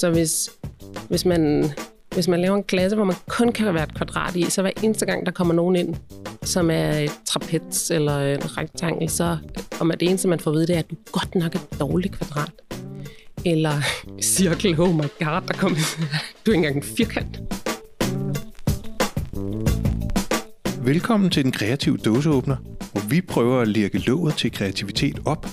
Så hvis, hvis, man, hvis man laver en klasse, hvor man kun kan være et kvadrat i, så hver eneste gang, der kommer nogen ind, som er et trapez eller en rektangel, så om at det eneste, man får at vide, det er, at du godt nok er et dårligt kvadrat. Eller cirkel, oh my god, der kommer du er ikke engang en firkant. Velkommen til den kreative dåseåbner, hvor vi prøver at lirke låget til kreativitet op,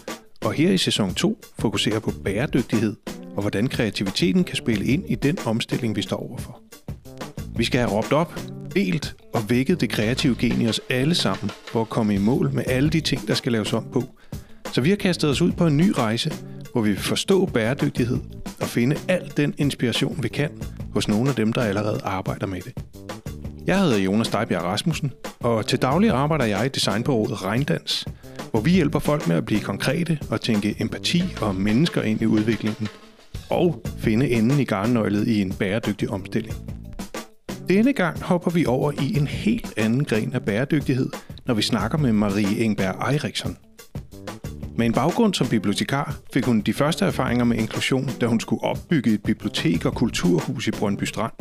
og her i sæson 2 fokuserer på bæredygtighed og hvordan kreativiteten kan spille ind i den omstilling, vi står overfor. Vi skal have råbt op, delt og vækket det kreative gen i os alle sammen for at komme i mål med alle de ting, der skal laves om på. Så vi har kastet os ud på en ny rejse, hvor vi vil forstå bæredygtighed og finde al den inspiration, vi kan hos nogle af dem, der allerede arbejder med det. Jeg hedder Jonas Dejbjerg Rasmussen, og til daglig arbejder jeg i designbureauet Regndans, hvor vi hjælper folk med at blive konkrete og tænke empati og mennesker ind i udviklingen, og finde enden i garnnøglet i en bæredygtig omstilling. Denne gang hopper vi over i en helt anden gren af bæredygtighed, når vi snakker med Marie Engberg Eiriksson. Med en baggrund som bibliotekar fik hun de første erfaringer med inklusion, da hun skulle opbygge et bibliotek og kulturhus i Brøndby Strand.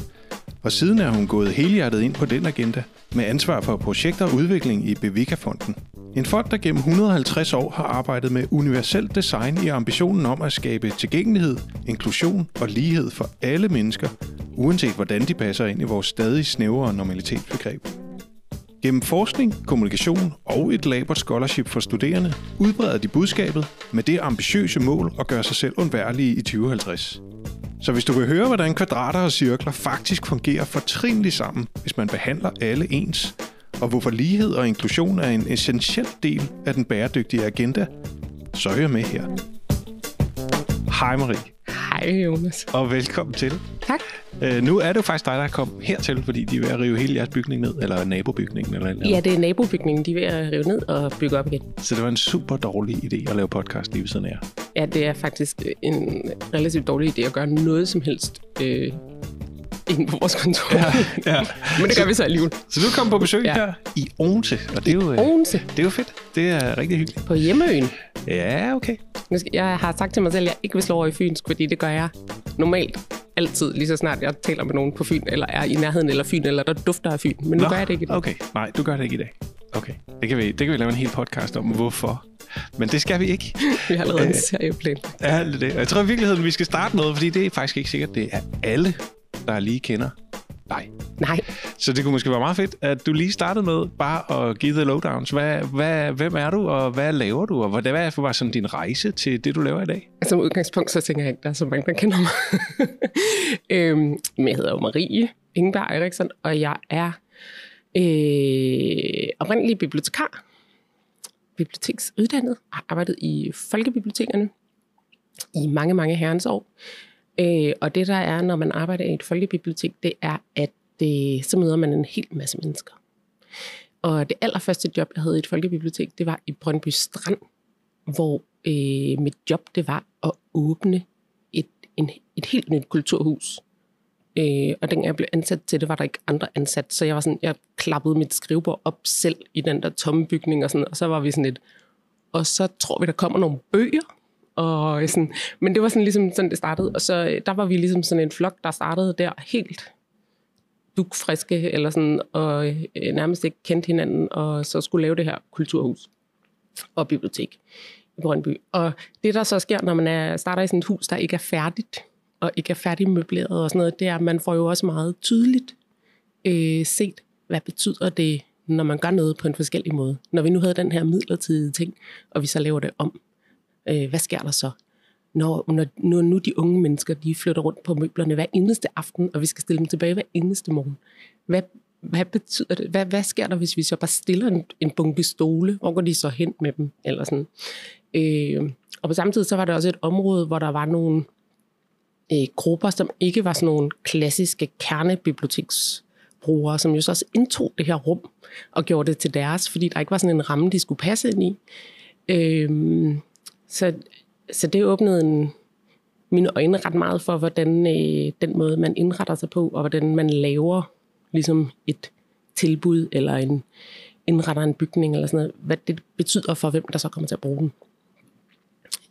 Og siden er hun gået helhjertet ind på den agenda, med ansvar for projekter og udvikling i Bevika-fonden. En fond, der gennem 150 år har arbejdet med universelt design i ambitionen om at skabe tilgængelighed, inklusion og lighed for alle mennesker, uanset hvordan de passer ind i vores stadig snævere normalitetsbegreb. Gennem forskning, kommunikation og et labert scholarship for studerende udbreder de budskabet med det ambitiøse mål at gøre sig selv undværlige i 2050. Så hvis du vil høre, hvordan kvadrater og cirkler faktisk fungerer fortrinligt sammen, hvis man behandler alle ens, og hvorfor lighed og inklusion er en essentiel del af den bæredygtige agenda, så hør med her. Hej Marie. Hej Jonas. Og velkommen til. Tak. Øh, nu er det jo faktisk dig, der er kommet hertil, fordi de er ved at rive hele jeres bygning ned, eller nabobygningen. Eller, eller. Ja, det er nabobygningen, de er ved at rive ned og bygge op igen. Så det var en super dårlig idé at lave podcast lige ved siden af jer. Ja, det er faktisk en relativt dårlig idé at gøre noget som helst øh, inde på vores kontor. Ja, ja. Men det gør vi så alligevel. Så du kom på besøg Ja. her i Odense, og det er jo, øh, Odense det er jo fedt. Det er rigtig hyggeligt. på hjemmeøen. Ja, okay. Jeg har sagt til mig selv, at jeg ikke vil slå over i Fynsk, fordi det gør jeg normalt altid, lige så snart jeg taler med nogen på Fyn, eller er i nærheden eller Fyn, eller der dufter af Fyn. Men nu Nå, gør jeg det ikke i dag. Okay, nej, du gør det ikke i dag. Okay, det kan vi, det kan vi lave en hel podcast om, hvorfor. Men det skal vi ikke. Vi har allerede en Øh. serieplan. Ja, det er det. Og Jeg tror i virkeligheden, vi skal starte noget, fordi det er faktisk ikke sikkert, det er alle, der lige kender dig. Nej, Så det kunne måske være meget fedt, at du lige startede med bare at give the lowdowns. Hvad, hvad, hvem er du, og hvad laver du, og hvad, hvad var sådan din rejse til det, du laver i dag? som udgangspunkt, så tænker jeg ikke, der er så mange, der kender mig. øhm, men jeg hedder jo Marie Ingeberg Eriksson, og jeg er øh, oprindelig bibliotekar. Biblioteksuddannet. Har arbejdet i folkebibliotekerne i mange, mange herrens år. Øh, og det der er, når man arbejder i et folkebibliotek, det er, at det, så møder man en hel masse mennesker. Og det allerførste job, jeg havde i et folkebibliotek, det var i Brøndby Strand, hvor øh, mit job det var at åbne et, en, et helt nyt kulturhus. Øh, og dengang jeg blev ansat til det, var der ikke andre ansat, så jeg var sådan, jeg klappede mit skrivebord op selv i den der tomme bygning, og, sådan, og så var vi sådan lidt, og så tror vi, der kommer nogle bøger, og øh, sådan, men det var sådan ligesom sådan, det startede, og så øh, der var vi ligesom sådan en flok, der startede der helt dukfriske, eller sådan, og øh, nærmest ikke kendte hinanden, og så skulle lave det her kulturhus og bibliotek i Brøndby. Og det, der så sker, når man er, starter i sådan et hus, der ikke er færdigt, og ikke er færdigmøbleret og sådan noget, det er, at man får jo også meget tydeligt øh, set, hvad betyder det, når man gør noget på en forskellig måde. Når vi nu havde den her midlertidige ting, og vi så laver det om, øh, hvad sker der så? Når, når, når nu de unge mennesker, de flytter rundt på møblerne hver eneste aften, og vi skal stille dem tilbage hver eneste morgen. Hvad, hvad betyder det? Hvad, hvad sker der, hvis vi så bare stiller en, en bunke stole? Hvor går de så hen med dem? Eller sådan. Øh, og på samme tid, så var der også et område, hvor der var nogle øh, grupper, som ikke var sådan nogle klassiske kernebiblioteksbrugere, som jo så også indtog det her rum og gjorde det til deres, fordi der ikke var sådan en ramme, de skulle passe ind i. Øh, så, så det åbnede en, mine øjne ret meget for, hvordan øh, den måde, man indretter sig på, og hvordan man laver ligesom et tilbud, eller en indretter en bygning, eller sådan noget, hvad det betyder for, hvem der så kommer til at bruge den.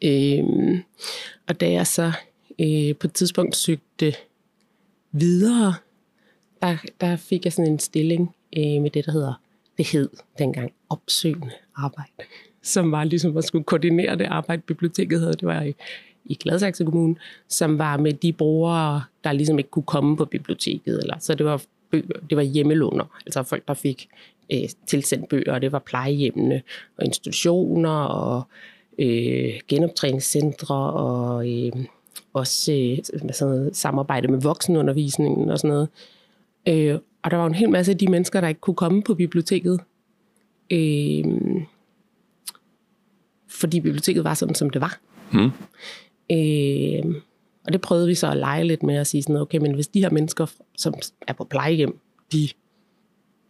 Øh, og da jeg så øh, på et tidspunkt søgte videre, der, der fik jeg sådan en stilling øh, med det, der hedder, det hed dengang opsøgende arbejde, som var ligesom at skulle koordinere det arbejde, biblioteket havde. Det var i, i Gladsaxe Kommune, som var med de brugere, der ligesom ikke kunne komme på biblioteket. Eller, så det var, bøger, det var hjemmelåner, altså folk, der fik øh, tilsendt bøger, det var plejehjemmene og institutioner og øh, genoptræningscentre og øh, også øh, sådan noget, samarbejde med voksenundervisningen og sådan noget. Øh, og der var en hel masse af de mennesker, der ikke kunne komme på biblioteket. Øh, fordi biblioteket var sådan, som det var. Mm. Øh, og det prøvede vi så at lege lidt med at sige sådan, okay, men hvis de her mennesker, som er på plejehjem, de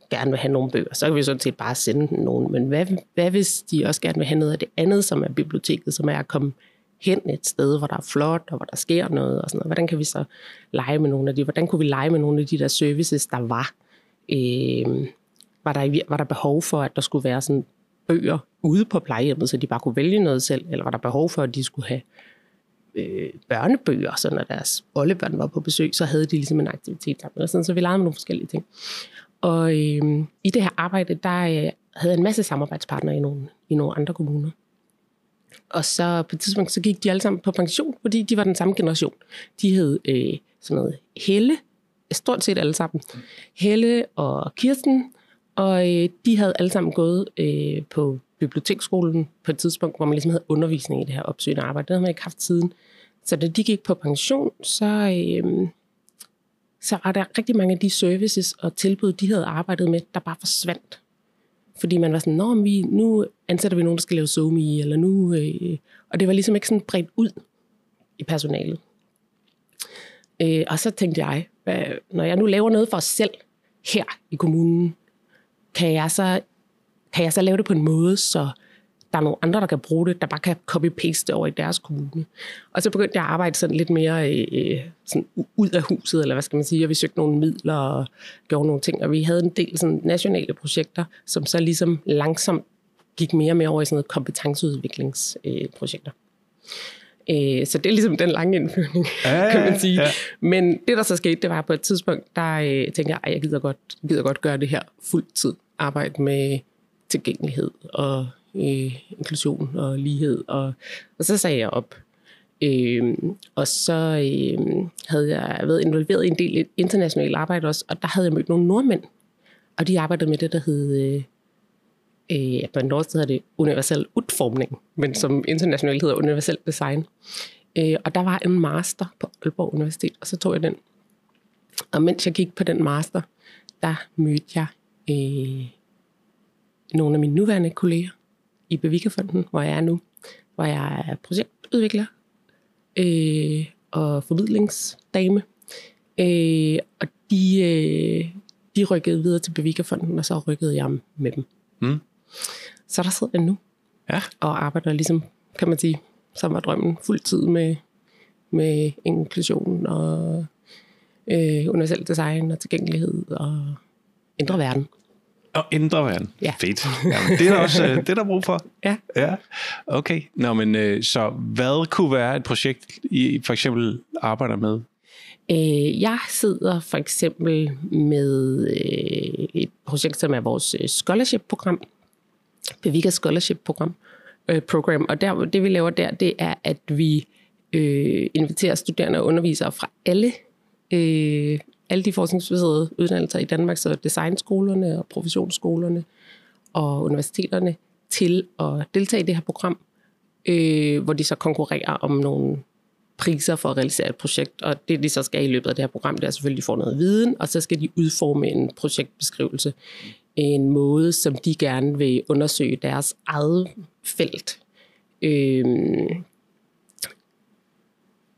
gerne vil have nogle bøger, så kan vi sådan set bare sende nogen. Men hvad, hvad hvis de også gerne vil have noget af det andet, som er biblioteket, som er at komme hen et sted, hvor der er flot, og hvor der sker noget, og sådan noget. Hvordan kan vi så lege med nogle af de, hvordan kunne vi lege med nogle af de der services, der var? Øh, var, der, var der behov for, at der skulle være sådan bøger ude på plejehjemmet, så de bare kunne vælge noget selv, eller var der behov for, at de skulle have øh, børnebøger, så når deres oldebørn var på besøg, så havde de ligesom en aktivitet sammen. eller sådan, så vi legede med nogle forskellige ting. Og øh, i det her arbejde, der øh, havde jeg en masse samarbejdspartnere i nogle, i nogle andre kommuner. Og så på et tidspunkt, så gik de alle sammen på pension, fordi de var den samme generation. De hed øh, sådan noget Helle, stort set alle sammen. Helle og Kirsten, og øh, de havde alle sammen gået øh, på biblioteksskolen på et tidspunkt, hvor man ligesom havde undervisning i det her opsøgende arbejde. Det havde man ikke haft siden. Så da de gik på pension, så, øh, så var der rigtig mange af de services og tilbud, de havde arbejdet med, der bare forsvandt. Fordi man var sådan, Nå, vi, nu ansætter vi nogen, der skal lave somi, eller nu... Øh, og det var ligesom ikke sådan bredt ud i personalet. Øh, og så tænkte jeg, hvad, når jeg nu laver noget for os selv her i kommunen, kan jeg så, kan jeg så lave det på en måde, så der er nogle andre, der kan bruge det, der bare kan copy-paste over i deres kommune. Og så begyndte jeg at arbejde sådan lidt mere øh, øh sådan ud af huset, eller hvad skal man sige, og vi søgte nogle midler og gjorde nogle ting, og vi havde en del sådan nationale projekter, som så ligesom langsomt gik mere og mere over i sådan noget kompetenceudviklingsprojekter. Øh, så det er ligesom den lange indføring, ja, kan man sige. Ja. Men det, der så skete, det var på et tidspunkt, der øh, tænkte jeg, at jeg gider godt, gider godt gøre det her fuldtid. Arbejde med tilgængelighed og øh, inklusion og lighed. Og, og så sagde jeg op. Øh, og så øh, havde jeg været involveret i en del internationalt arbejde også, og der havde jeg mødt nogle nordmænd. Og de arbejdede med det, der hed... Øh, øh, på norsk hedder det universel udformning, men som internationalt hedder universel design. Øh, og der var en master på Aalborg Universitet, og så tog jeg den. Og mens jeg gik på den master, der mødte jeg øh, nogle af mine nuværende kolleger, i Bevikafonden, hvor jeg er nu, hvor jeg er projektudvikler øh, og formidlingsdame. Øh, og de, øh, de rykkede videre til Bevikafonden, og så rykkede jeg med dem. Mm. Så der sidder jeg nu ja. og arbejder ligesom, kan man sige, som var drømmen, fuld tid med, med inklusion og øh, universel design og tilgængelighed og ændre verden. Og ændre verden. Ja. Fedt. Jamen, det er også øh, det, er der brug for. Ja. ja. Okay. Nå, men øh, så hvad kunne være et projekt, I for eksempel arbejder med? Øh, jeg sidder for eksempel med et projekt, som er vores scholarship-program. Bevika Scholarship-program. Øh, program. Og der, det vi laver der, det er, at vi øh, inviterer studerende og undervisere fra alle øh, alle de forskningsbaserede uddannelser i Danmark, så designskolerne og professionsskolerne og universiteterne, til at deltage i det her program, øh, hvor de så konkurrerer om nogle priser for at realisere et projekt. Og det, de så skal i løbet af det her program, det er selvfølgelig, at de får noget viden, og så skal de udforme en projektbeskrivelse. En måde, som de gerne vil undersøge deres eget felt. Øh,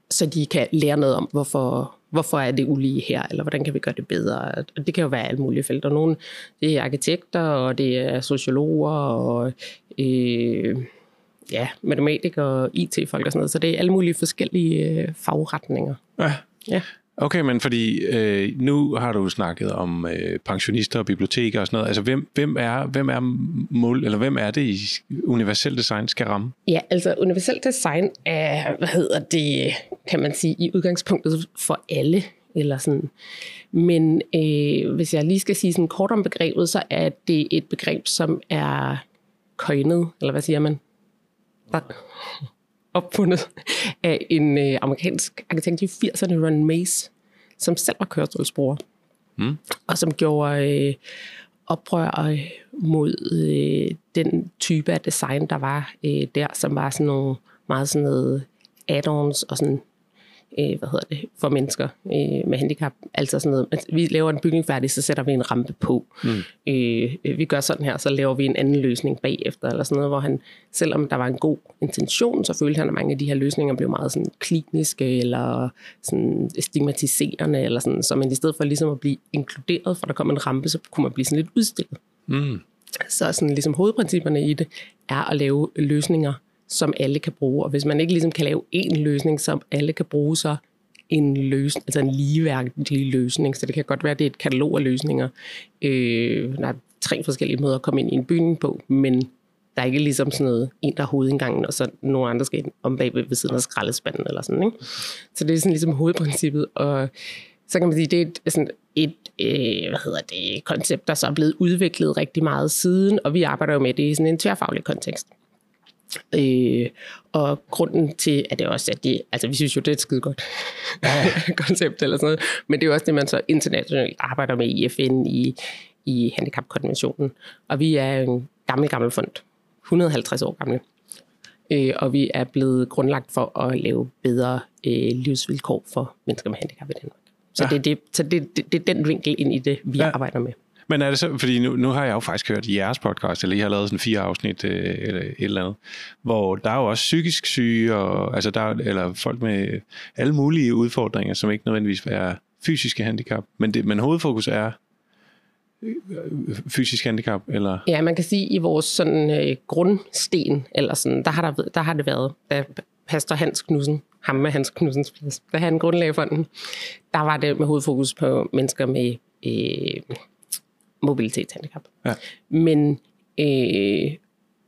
så de kan lære noget om, hvorfor, hvorfor er det ulige her, eller hvordan kan vi gøre det bedre? Og det kan jo være alle mulige felter. Nogle det er arkitekter, og det er sociologer, og øh, ja, matematikere, IT-folk og sådan noget. Så det er alle mulige forskellige øh, fagretninger. Ja. ja. Okay, men fordi øh, nu har du snakket om øh, pensionister og biblioteker og sådan noget. Altså, hvem, hvem, er, hvem er mål, eller hvem er det i universel design skal ramme? Ja, altså universel design er, hvad hedder det, kan man sige, i udgangspunktet for alle. Eller sådan. Men øh, hvis jeg lige skal sige sådan kort om begrebet, så er det et begreb, som er coined, eller hvad siger man? Opfundet af en øh, amerikansk arkitekt i 80'erne, Ron Mace, som selv var kørestolsbruger. Mm. Og som gjorde øh, oprør øh, mod øh, den type af design, der var øh, der, som var sådan nogle meget sådan noget add-ons og sådan øh, hvad hedder det, for mennesker øh, med handicap. Altså sådan noget, altså, vi laver en bygning færdig, så sætter vi en rampe på. Mm. Øh, øh, vi gør sådan her, så laver vi en anden løsning bagefter, eller sådan noget, hvor han, selvom der var en god intention, så følte han, at mange af de her løsninger blev meget sådan kliniske, eller sådan stigmatiserende, eller sådan, så man i stedet for ligesom at blive inkluderet, for der kom en rampe, så kunne man blive sådan lidt udstillet. Mm. Så sådan ligesom hovedprincipperne i det er at lave løsninger, som alle kan bruge. Og hvis man ikke ligesom kan lave én løsning, som alle kan bruge, så en løsning, altså en ligeværdig løsning. Så det kan godt være, at det er et katalog af løsninger. Øh, der er tre forskellige måder at komme ind i en byen på, men der er ikke ligesom sådan noget, en der er hovedindgangen, og så nogle andre skal ind om bag ved siden af skraldespanden eller sådan. Ikke? Så det er sådan ligesom hovedprincippet, og så kan man sige, det er et, sådan et øh, hvad hedder det, koncept, der så er blevet udviklet rigtig meget siden, og vi arbejder jo med det i sådan en tværfaglig kontekst. Øh, og grunden til, at det også er det, altså vi synes jo, det er et skide godt koncept eller sådan noget, men det er jo også det, man så internationalt arbejder med i FN, i, i handicapkonventionen. Og vi er en gammel, gammel fond, 150 år gamle. Øh, og vi er blevet grundlagt for at lave bedre øh, livsvilkår for mennesker med handicap i Danmark. Så, ja. det, det, så det, det, det er den vinkel ind i det, vi ja. arbejder med. Men er det så, fordi nu, nu har jeg jo faktisk hørt i jeres podcast, eller I har lavet sådan fire afsnit øh, eller et eller andet, hvor der er jo også psykisk syge, og, altså der, eller folk med alle mulige udfordringer, som ikke nødvendigvis er fysiske handicap, men, det, men hovedfokus er øh, fysisk handicap? Eller? Ja, man kan sige, i vores sådan, øh, grundsten, eller sådan, der, har der, der har det været, da Pastor Hans Knudsen, ham med Hans Knudsens plads, da han grundlagde fonden, der var det med hovedfokus på mennesker med øh, mobilitetshandicap. Ja. Men øh,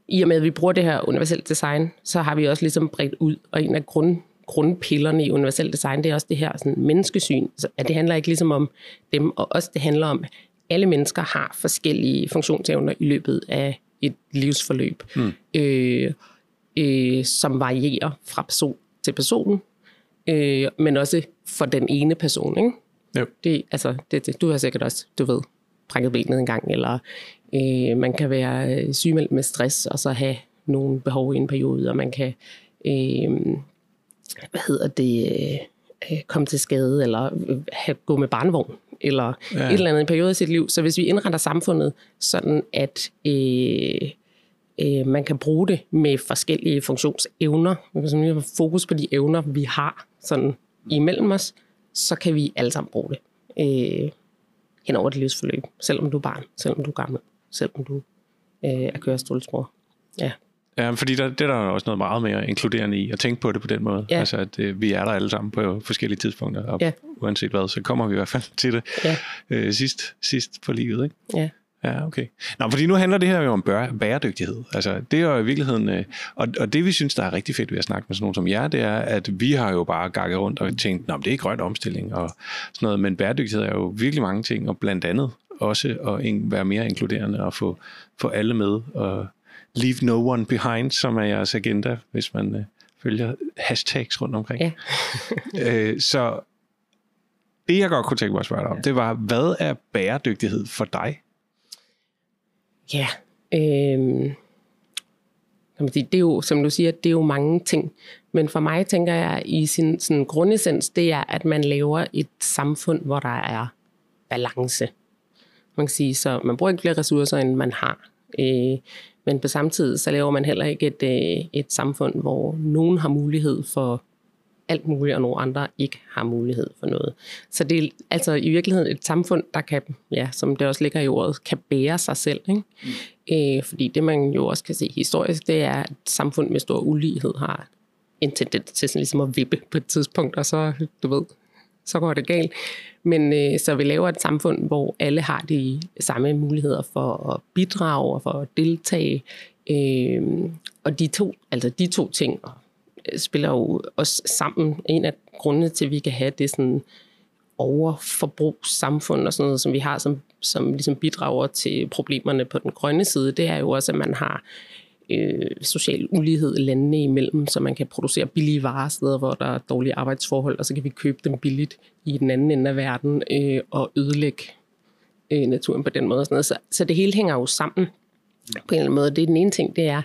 i og med, at vi bruger det her universelt design, så har vi også ligesom bredt ud, og en af grund, grundpillerne i universelt design, det er også det her sådan, menneskesyn. Så, at det handler ikke ligesom om dem, og også det handler om, at alle mennesker har forskellige funktionsevner i løbet af et livsforløb, mm. øh, øh, som varierer fra person til person, øh, men også for den ene person. Ikke? Jo. Det, altså, det, det, du har sikkert også, du ved, brækket benet en gang, eller øh, man kan være sygemeldt med stress, og så have nogle behov i en periode, og man kan øh, hvad hedder det, øh, komme til skade, eller have, gå med barnevogn, eller ja. et eller andet i en periode af sit liv. Så hvis vi indretter samfundet sådan, at øh, øh, man kan bruge det med forskellige funktionsevner, vi har fokus på de evner, vi har sådan imellem os, så kan vi alle sammen bruge det. Øh, hen over det livsforløb, selvom du er barn, selvom du er gammel, selvom du øh, er kørestolsbror. Ja. Ja, fordi der, det er der også noget meget mere inkluderende i, at tænke på det på den måde. Ja. Altså, at øh, vi er der alle sammen på forskellige tidspunkter, og ja. uanset hvad, så kommer vi i hvert fald til det ja. øh, sidst, sidst på livet. Ikke? Ja. Ja, okay. Nå, fordi nu handler det her jo om bæredygtighed. Altså, det er jo i virkeligheden, øh, og, og det vi synes, der er rigtig fedt ved at snakke med sådan nogen som jer, det er, at vi har jo bare gakket rundt og tænkt, at det er grøn omstilling og sådan noget, men bæredygtighed er jo virkelig mange ting, og blandt andet også at være mere inkluderende og få, få alle med, og leave no one behind, som er jeres agenda, hvis man øh, følger hashtags rundt omkring. Ja. øh, så det, jeg godt kunne tænke mig at spørge dig om, det var, hvad er bæredygtighed for dig? Ja, øh, det er jo, som du siger, det er jo mange ting. Men for mig tænker jeg, i sin sådan grundessens, det er, at man laver et samfund, hvor der er balance. Man kan sige, så man bruger ikke flere ressourcer, end man har. Øh, men på samme tid, så laver man heller ikke et, øh, et samfund, hvor nogen har mulighed for alt muligt, og nogle andre ikke har mulighed for noget. Så det er altså i virkeligheden et samfund, der kan, ja, som det også ligger i ordet, kan bære sig selv. Ikke? Mm. Øh, fordi det man jo også kan se historisk, det er, at et samfund med stor ulighed har en tendens til sådan ligesom at vippe på et tidspunkt, og så, du ved, så går det galt. Men øh, så vi laver et samfund, hvor alle har de samme muligheder for at bidrage og for at deltage. Øh, og de to, altså de to ting øh, spiller jo også sammen. En af grundene til, at vi kan have det sådan overforbrugssamfund og sådan noget, som vi har, som, som ligesom bidrager til problemerne på den grønne side, det er jo også, at man har øh, social ulighed landene imellem, så man kan producere billige varer steder, hvor der er dårlige arbejdsforhold, og så kan vi købe dem billigt i den anden ende af verden øh, og ødelægge øh, naturen på den måde. Og sådan noget. Så, så det hele hænger jo sammen på en eller anden måde. Det er den ene ting, det er,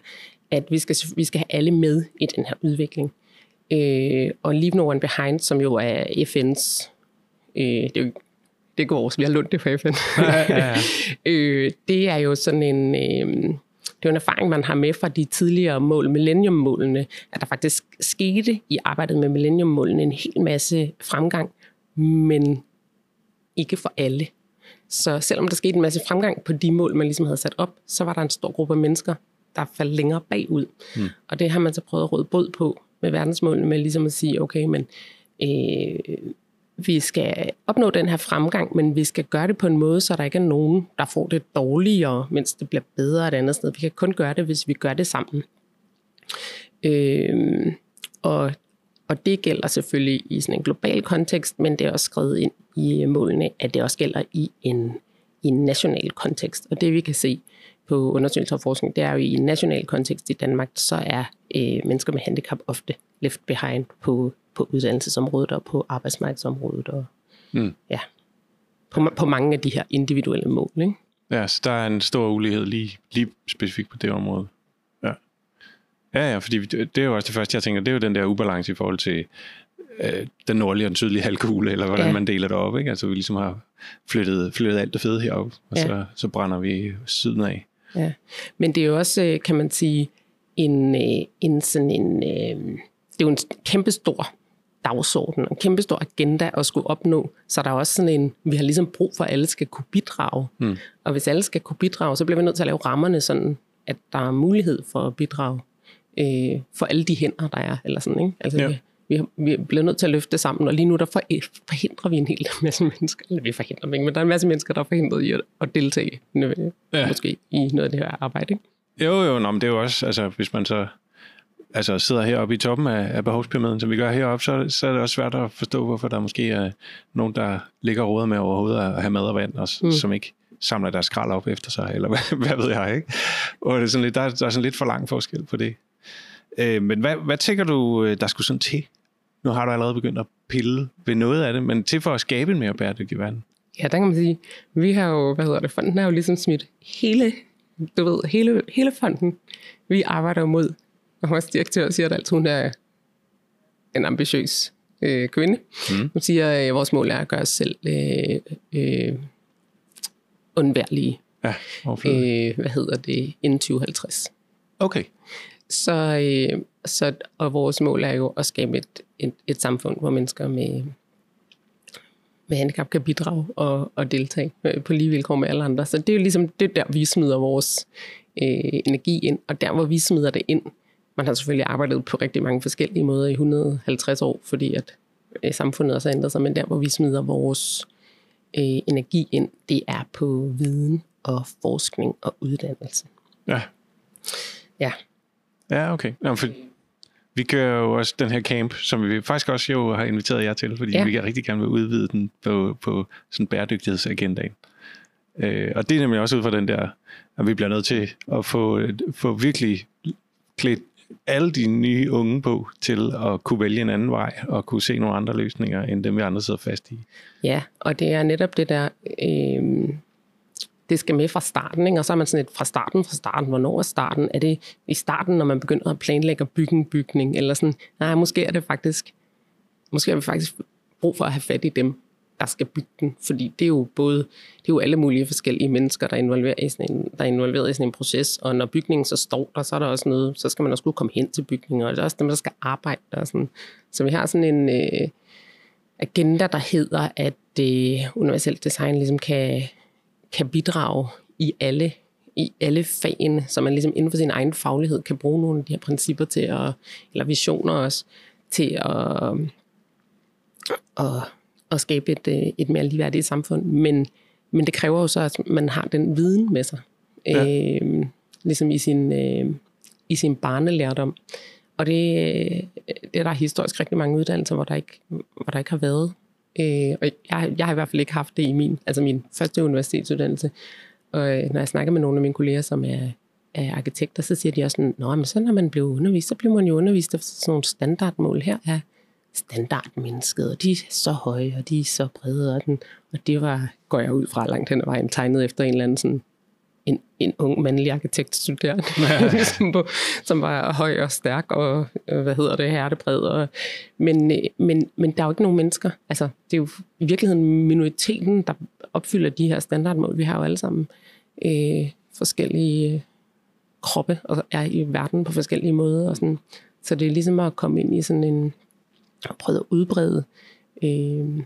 at vi skal, vi skal have alle med i den her udvikling. Øh, og Leave No One Behind, som jo er FN's, øh, det er jo det går også, vi har lånt det fra FN. Ja, ja, ja. øh, det er jo sådan en, øh, det er en erfaring, man har med fra de tidligere mål, millenniummålene, at der faktisk skete i arbejdet med millenniummålene en hel masse fremgang, men ikke for alle. Så selvom der skete en masse fremgang på de mål, man ligesom havde sat op, så var der en stor gruppe mennesker, der faldt længere bagud. Mm. Og det har man så prøvet at råde båd på med verdensmålene, med ligesom at sige, okay, men øh, vi skal opnå den her fremgang, men vi skal gøre det på en måde, så der ikke er nogen, der får det dårligere, mens det bliver bedre et andet sted. Vi kan kun gøre det, hvis vi gør det sammen. Øh, og, og det gælder selvfølgelig i sådan en global kontekst, men det er også skrevet ind i målene, at det også gælder i en, i en national kontekst. Og det vi kan se på undersøgelser og forskning, det er jo i en national kontekst i Danmark, så er øh, mennesker med handicap ofte left behind på på uddannelsesområdet og på arbejdsmarkedsområdet. Og, mm. ja, på, på mange af de her individuelle mål. Ikke? Ja, så der er en stor ulighed lige, lige specifikt på det område. Ja. ja, ja, fordi det er jo også det første, jeg tænker, det er jo den der ubalance i forhold til øh, den nordlige og den sydlige halvkugle, eller hvordan ja. man deler det op. Ikke? Altså vi ligesom har flyttet, flyttet alt det fede herop, og ja. så, så brænder vi syden af. Ja, men det er jo også, øh, kan man sige, en, øh, en sådan en, øh, det er jo en kæmpe stor dagsorden, en kæmpe stor agenda at skulle opnå. Så der er også sådan en, vi har ligesom brug for, at alle skal kunne bidrage. Mm. Og hvis alle skal kunne bidrage, så bliver vi nødt til at lave rammerne sådan, at der er mulighed for at bidrage øh, for alle de hænder, der er. Eller sådan, ikke? Altså, ja. Vi, vi, bliver nødt til at løfte det sammen, og lige nu der forhindrer vi en hel masse mennesker, eller vi forhindrer dem ikke, men der er en masse mennesker, der er forhindret i at, at deltage ja. måske i noget af det her arbejde. Ikke? Jo, jo, nå, men det er jo også, altså hvis man så altså sidder heroppe i toppen af, af behovspyramiden, som vi gør heroppe, så, så er det også svært at forstå, hvorfor der måske er nogen, der ligger råder med overhovedet at have mad og vand, og, mm. som ikke samler deres skrald op efter sig, eller hvad, hvad ved jeg, ikke? Og det er sådan lidt, der, der er sådan lidt for lang forskel på det. Øh, men hvad, hvad tænker du, øh, der skulle sådan til? Nu har du allerede begyndt at pille ved noget af det, men til for at skabe en mere bæredygtig verden. Ja, der kan man sige, vi har jo, hvad hedder det, fonden har jo ligesom smidt hele, du ved, hele, hele fonden. Vi arbejder mod og vores direktør siger at altid, hun er en ambitiøs øh, kvinde. Mm. Hun siger, at øh, vores mål er at gøre os selv øh, øh, undværlige. Ja, øh, hvad hedder det? Inden 2050. Okay. Så, øh, så, og vores mål er jo at skabe et, et, et samfund, hvor mennesker med, med handicap kan bidrage og, og deltage øh, på lige vilkår med alle andre. Så det er jo ligesom det der, vi smider vores øh, energi ind. Og der, hvor vi smider det ind, man har selvfølgelig arbejdet på rigtig mange forskellige måder i 150 år, fordi at øh, samfundet også har ændret sig, men der, hvor vi smider vores øh, energi ind, det er på viden og forskning og uddannelse. Ja. Ja. Ja, okay. Jamen, for vi kører jo også den her camp, som vi faktisk også jo har inviteret jer til, fordi ja. vi rigtig gerne vil udvide den på, på sådan bæredygtighedsagendaen. Øh, og det er nemlig også ud fra den der, at vi bliver nødt til at få, få virkelig klædt alle de nye unge på til at kunne vælge en anden vej og kunne se nogle andre løsninger, end dem vi andre sidder fast i. Ja, og det er netop det der, øh, det skal med fra starten, ikke? og så er man sådan lidt fra starten, fra starten, hvornår er starten? Er det i starten, når man begynder at planlægge at bygge en bygning, eller sådan, nej, måske er det faktisk, måske har vi faktisk brug for at have fat i dem, der skal bygge den. Fordi det er jo både det er jo alle mulige forskellige mennesker, der er, involveret i sådan en, der er involveret i sådan en proces. Og når bygningen så står der, så er der også noget, så skal man også kunne komme hen til bygningen, og det er også dem, der skal arbejde der. Sådan. Så vi har sådan en øh, agenda, der hedder, at øh, universelt design ligesom kan, kan bidrage i alle i alle fagene, så man ligesom inden for sin egen faglighed kan bruge nogle af de her principper til at, eller visioner også, til at, at at skabe et, øh, et mere ligeværdigt samfund. Men, men det kræver jo så, at man har den viden med sig. Ja. Øh, ligesom i sin, øh, i sin barnelærdom. Og det, det er der historisk rigtig mange uddannelser, hvor der ikke, hvor der ikke har været. Øh, og jeg, jeg har i hvert fald ikke haft det i min, altså min første universitetsuddannelse. Og øh, når jeg snakker med nogle af mine kolleger, som er, er arkitekter, så siger de også sådan, Nå, men så når man bliver undervist, så bliver man jo undervist efter sådan nogle standardmål. Her er standardmennesket, og de er så høje, og de er så brede, og, den, og det var, går jeg ud fra langt hen ad vejen, tegnet efter en eller anden sådan en, en ung mandlig arkitektstuderende, ja. som, på, som var høj og stærk og, øh, hvad hedder det, hærtebred. Og, men, øh, men, men der er jo ikke nogen mennesker. Altså, det er jo i virkeligheden minoriteten, der opfylder de her standardmål. Vi har jo alle sammen øh, forskellige øh, kroppe og er i verden på forskellige måder. Og sådan. Så det er ligesom at komme ind i sådan en, og prøve at udbrede øh,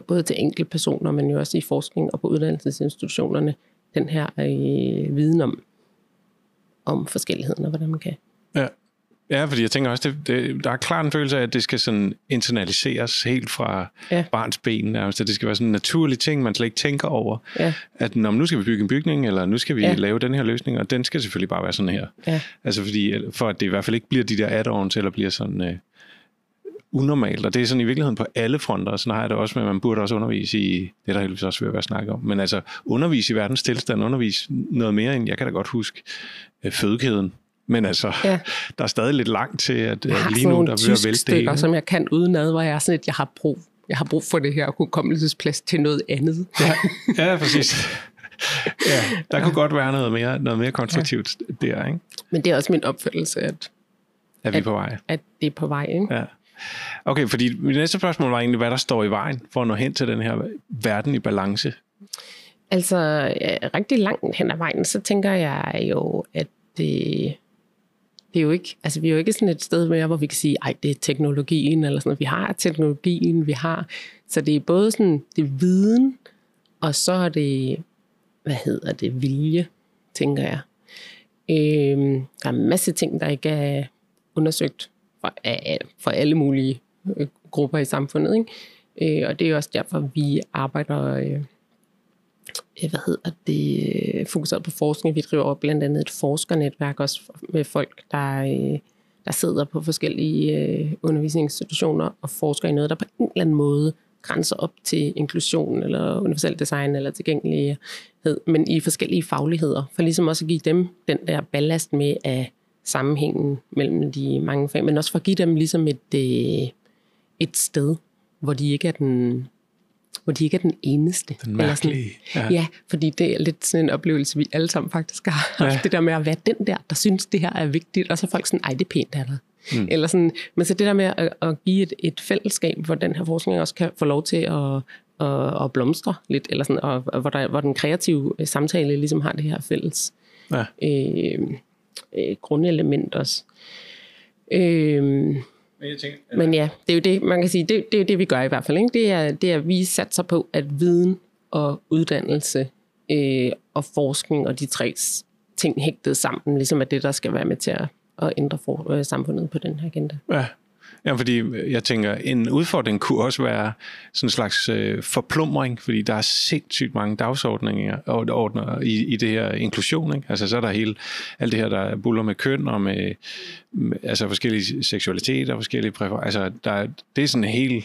både til enkelte personer, men jo også i forskning og på uddannelsesinstitutionerne, den her øh, viden om, om forskelligheden og hvordan man kan. Ja. Ja, fordi jeg tænker også, det, det, der er klart en følelse af, at det skal sådan internaliseres helt fra ja. barns ben. Altså, det skal være sådan en naturlig ting, man slet ikke tænker over. Ja. At når, nu skal vi bygge en bygning, eller nu skal vi ja. lave den her løsning, og den skal selvfølgelig bare være sådan her. Ja. Altså fordi, for at det i hvert fald ikke bliver de der add-ons, eller bliver sådan... Øh, unormalt, og det er sådan i virkeligheden på alle fronter, sådan har jeg det også med, at man burde også undervise i, det er der heldigvis også ved at snakke om, men altså undervise i verdens tilstand, undervise noget mere end, jeg kan da godt huske, øh, fødekæden, men altså, ja. der er stadig lidt langt til, at jeg lige nu, der vil vælte det hele. som jeg kan udenad, hvor jeg er sådan, at jeg har brug, jeg har brug for det her hukommelsesplads til noget andet. Ja, ja præcis. Ja, der ja. kunne godt være noget mere, noget mere konstruktivt ja. der, ikke? Men det er også min opfattelse, at, er vi at, på vej? At det er på vej, ikke? Ja. Okay, fordi mit næste spørgsmål var egentlig, hvad der står i vejen for at nå hen til den her verden i balance? Altså, ja, rigtig langt hen ad vejen, så tænker jeg jo, at det, det er jo ikke, altså vi er jo ikke sådan et sted mere, hvor vi kan sige, ej, det er teknologien, eller sådan Vi har teknologien, vi har, så det er både sådan, det er viden, og så er det, hvad hedder det, vilje, tænker jeg. Øhm, der er en masse ting, der ikke er undersøgt for, for alle mulige øh, grupper i samfundet. Ikke? Øh, og det er også derfor, vi arbejder øh, øh hvad hedder det, øh, fokuseret på forskning. Vi driver blandt andet et forskernetværk også med folk, der, der sidder på forskellige undervisningsinstitutioner og forsker i noget, der på en eller anden måde grænser op til inklusion eller universel design eller tilgængelighed, men i forskellige fagligheder, for ligesom også at give dem den der ballast med, at sammenhængen mellem de mange fag, men også for at give dem ligesom et, øh, et sted, hvor de ikke er den hvor de ikke er den eneste. Den mærkelige. Sådan, ja. ja, fordi det er lidt sådan en oplevelse, vi alle sammen faktisk har haft. Ja. Det der med at være den der, der synes, det her er vigtigt, og så er folk sådan, ej, det er pænt dig. Mm. Eller sådan, men så det der med at, at give et, et fællesskab, hvor den her forskning også kan få lov til at, at, at blomstre lidt, eller sådan, og, og hvor, der, hvor den kreative samtale ligesom har det her fælles. Ja. Øh, øh, grundelement også. Øh, men, jeg tænker, ja. men ja, det er jo det, man kan sige, det, det er jo det, vi gør i hvert fald. Ikke? Det, er, det er, at vi satser på, at viden og uddannelse øh, og forskning og de tre ting hægtet sammen, ligesom er det, der skal være med til at, at ændre for, øh, samfundet på den her agenda. Ja, Ja, fordi øh, jeg tænker, en udfordring kunne også være sådan en slags øh, forplumring, fordi der er sindssygt mange dagsordninger ordner i, i det her inklusion. Ikke? Altså så er der hele, alt det her, der buller med køn og med, med altså forskellige seksualiteter forskellige præferencer. Altså der, det er sådan en helt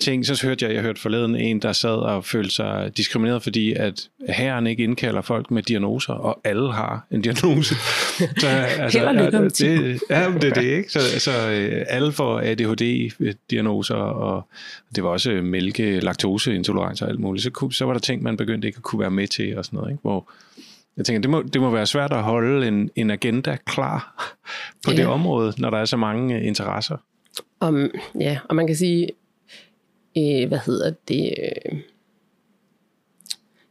ting, så hørte jeg, jeg hørte forleden en, der sad og følte sig diskrimineret, fordi at herren ikke indkalder folk med diagnoser, og alle har en diagnose. så, altså, Held og det, ja, det er det, ikke? Så, så øh, alle får ADHD-diagnoser, og det var også mælke, laktoseintolerance og alt muligt. Så, så var der ting, man begyndte ikke at kunne være med til, og sådan noget, ikke? Hvor, jeg tænker, det må, det må være svært at holde en, en agenda klar på ja. det område, når der er så mange interesser. Om, ja, og man kan sige, øh, hvad hedder det, øh,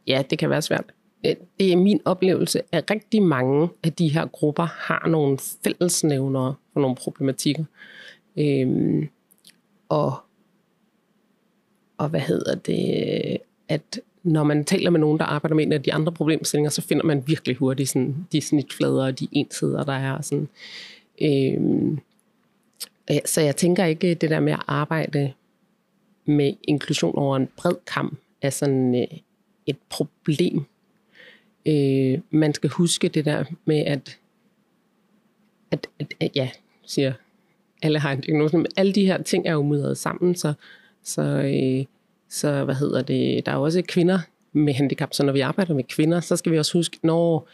ja, det kan være svært. Øh, det er min oplevelse, at rigtig mange af de her grupper har nogle fællesnævnere for nogle problematikker. Øh, og, og hvad hedder det, at når man taler med nogen, der arbejder med en af de andre problemstillinger, så finder man virkelig hurtigt sådan, de snitflader og de ensider, der er. Sådan. Øhm, øh, så jeg tænker ikke det der med at arbejde med inklusion over en bred kamp er sådan øh, et problem. Øh, man skal huske det der med, at, at, at, at ja, siger alle har en diagnose, men alle de her ting er jo mudret sammen, så, så, øh, så hvad hedder det, der er jo også kvinder med handicap, så når vi arbejder med kvinder, så skal vi også huske, når,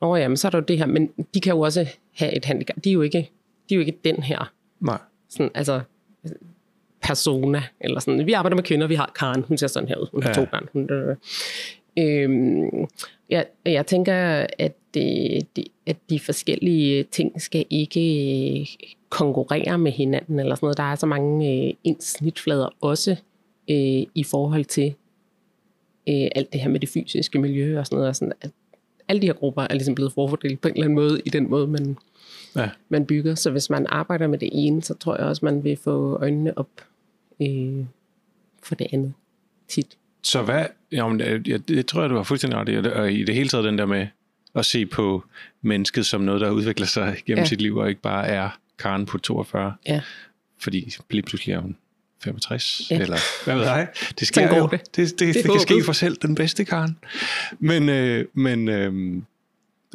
når jamen, så er der jo det her, men de kan jo også have et handicap. De er jo ikke, de er jo ikke den her. Nej. Sådan, altså, persona, eller sådan. Vi arbejder med kvinder, vi har Karen, hun ser sådan her ud, hun har Ja. to børn. Hun, øh, øhm, jeg, jeg tænker, at, det, det, at de forskellige ting skal ikke øh, konkurrere med hinanden, eller sådan noget. Der er så mange øh, ens snitflader også øh, i forhold til øh, alt det her med det fysiske miljø og sådan noget. Og sådan, at alle de her grupper er ligesom blevet forfordelt på en eller anden måde, i den måde, man, Ja. man bygger. Så hvis man arbejder med det ene, så tror jeg også, man vil få øjnene op øh, for det andet tit. Så hvad, jamen, det, jeg, det tror jeg, du har fuldstændig ret i, og i det hele taget den der med at se på mennesket som noget, der udvikler sig gennem ja. Sit liv, og ikke bare er Karen på 42, Ja. fordi lige pludselig er hun 65, ja. Eller hvad ved jeg. Det sker jo. det. Det, det, det, Det er kan ske for selv den bedste Karen. Men, øh, men, øh,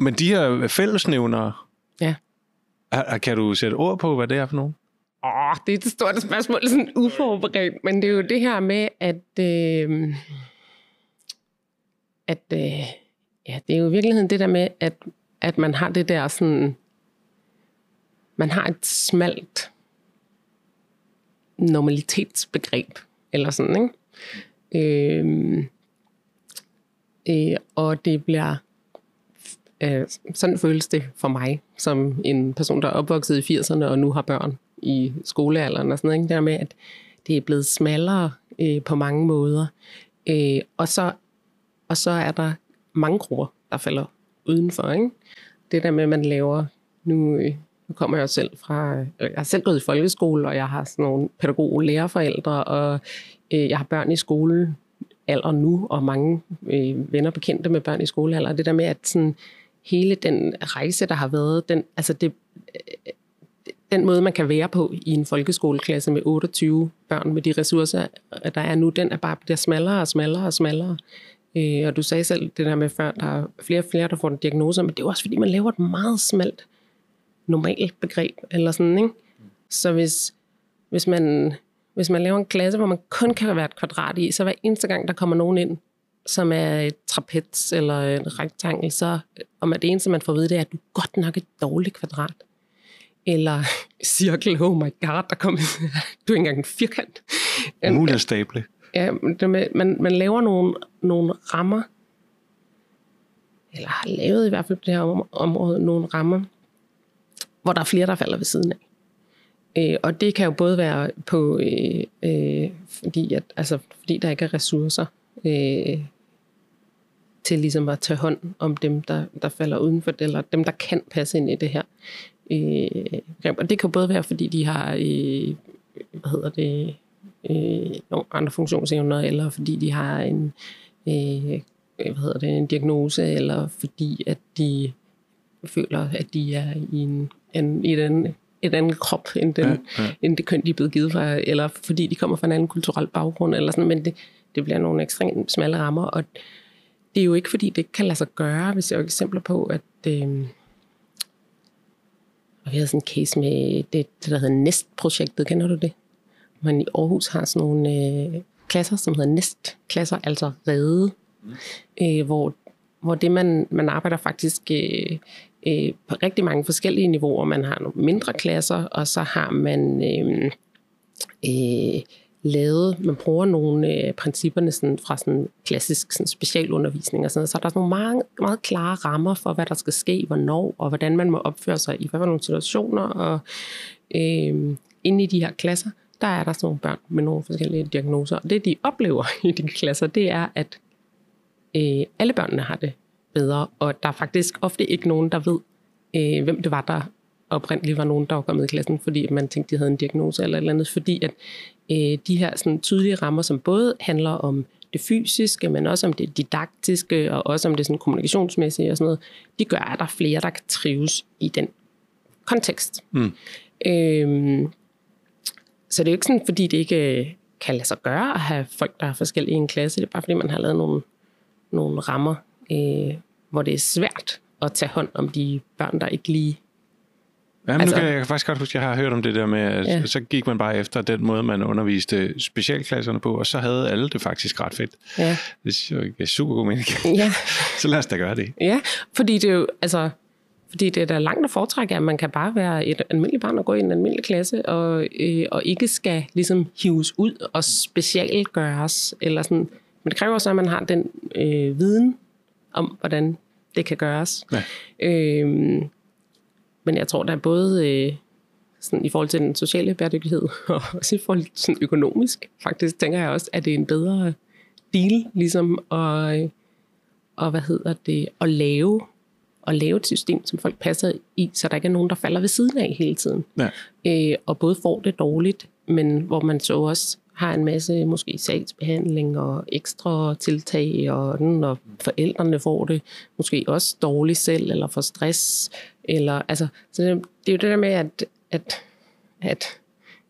men de her fællesnævner, Ja. er- kan du sætte ord på, hvad det er for nogen? Åh, det er et stort spørgsmål, sådan uforberedt, men det er jo det her med, at, øh, at øh, ja, det er jo i virkeligheden det der med, at, at man har det der sådan, man har et smalt normalitetsbegreb, eller sådan, ikke? Øh, øh, og det bliver Øh, sådan føles det for mig, som en person, der er opvokset i 80'erne og nu har børn i skolealderen og sådan noget. Ikke? Det der med, at det er blevet smallere øh, på mange måder. Øh, og, så, og så er der mange grupper, der falder udenfor. Ikke? Det der med, at man laver... Nu, øh, nu kommer jeg jo selv fra... Øh, jeg har selv gået i folkeskole, og jeg har sådan nogle pædagog lærerforældre, og øh, jeg har børn i skole alder nu, og mange øh, venner bekendte med børn i skolealder. Det der med, at sådan, hele den rejse, der har været, den, altså det, den måde, man kan være på i en folkeskoleklasse med 28 børn med de ressourcer, øh, der er nu, den er bare bliver smallere og smallere og smallere. Øh, og du sagde selv det der med før, der er flere og flere, der får en diagnose, men det er også fordi, man laver et meget smalt normalt begreb, eller sådan, ikke? Så hvis, hvis man, hvis man laver en klasse, hvor man kun kan være et kvadrat i, så hver eneste gang, der kommer nogen ind, som er et trapez eller en rektangel, så om at det eneste, man får at vide, det er, at du godt nok et dårligt kvadrat. Eller cirkel, oh my god, der kommer, du er ikke engang en firkant. Umuligt at stable. Ja, man, man laver nogle, nogle rammer, eller har lavet i hvert fald på det her om- område nogle rammer, hvor der er flere, der falder ved siden af. Øh, og det kan jo både være på, øh, øh, fordi, at, altså, fordi der ikke er ressourcer øh, til ligesom at tage hånd om dem, der, der falder udenfor det, eller dem, der kan passe ind i det her. Øh, og det kan både være, fordi de har, øh, hvad hedder det, øh, nogle andre funktionsevner, eller fordi de har en, øh, hvad hedder det, en diagnose, eller fordi at de føler, at de er i en, en, i den, et andet krop, end, den, Ja, ja, end det køn, de er blevet givet fra, eller fordi de kommer fra en anden kulturel baggrund, eller sådan, men det, det bliver nogle ekstremt smalle rammer, og det er jo ikke, fordi det kan lade sig gøre. Vi ser jo eksempler på, at øh, og vi havde sådan en case med det, det der hedder NEST-projektet. Kender du det? Man i Aarhus har sådan nogle øh, klasser, som hedder NEST-klasser, altså redde, øh, hvor, hvor det man, man arbejder faktisk øh, øh, på rigtig mange forskellige niveauer. Man har nogle mindre klasser, og så har man øh, øh, lavet, man bruger nogle af principperne sådan, fra sådan klassisk sådan specialundervisning og sådan noget. Så der er sådan nogle meget, meget klare rammer for, hvad der skal ske, hvornår, og hvordan man må opføre sig i hvad for nogle situationer. Og øh, inde i de her klasser, der er der sådan nogle børn med nogle forskellige diagnoser. Og det, de oplever i de klasser, det er, at øh, alle børnene har det bedre, og der er faktisk ofte ikke nogen, der ved, øh, hvem det var, der oprindeligt var nogen, der var kommet i klassen, fordi man tænkte, de havde en diagnose eller et eller andet, fordi at øh, de her sådan, tydelige rammer, som både handler om det fysiske, men også om det didaktiske, og også om det sådan, kommunikationsmæssige og sådan noget, de gør, at der er flere, der kan trives i den kontekst. Mm. Øhm, så det er jo ikke sådan, fordi det ikke kan lade sig gøre at have folk, der er forskellige i en klasse. Det er bare fordi, man har lavet nogle, nogle rammer, øh, hvor det er svært at tage hånd om de børn, der ikke lige Jamen, altså, nu kan jeg, jeg kan faktisk godt huske, at jeg har hørt om det der med, at ja. så gik man bare efter den måde, man underviste specialklasserne på, og så havde alle det faktisk ret fedt. Ja. Det er super god mening. Ja. så lad os da gøre det. Ja, fordi det er jo, altså, fordi det er da langt at foretrække, at man kan bare være et almindeligt barn og gå i en almindelig klasse, og, øh, og ikke skal ligesom hives ud og specialgøres. Eller sådan. Men det kræver så, at man har den øh, viden om, hvordan det kan gøres. Ja. Øh, men jeg tror, der er både øh, sådan, i forhold til den sociale bæredygtighed, og også i forhold til sådan, økonomisk, faktisk tænker jeg også, at det er en bedre deal, ligesom at, og hvad hedder det, at lave at lave et system, som folk passer i, så der ikke er nogen, der falder ved siden af hele tiden. Ja. Øh, og både får det dårligt, men hvor man så også har en masse måske sagsbehandling og ekstra tiltag, og, den, og forældrene får det måske også dårligt selv, eller får stress. Eller, altså, så det, det er jo det der med, at, at, at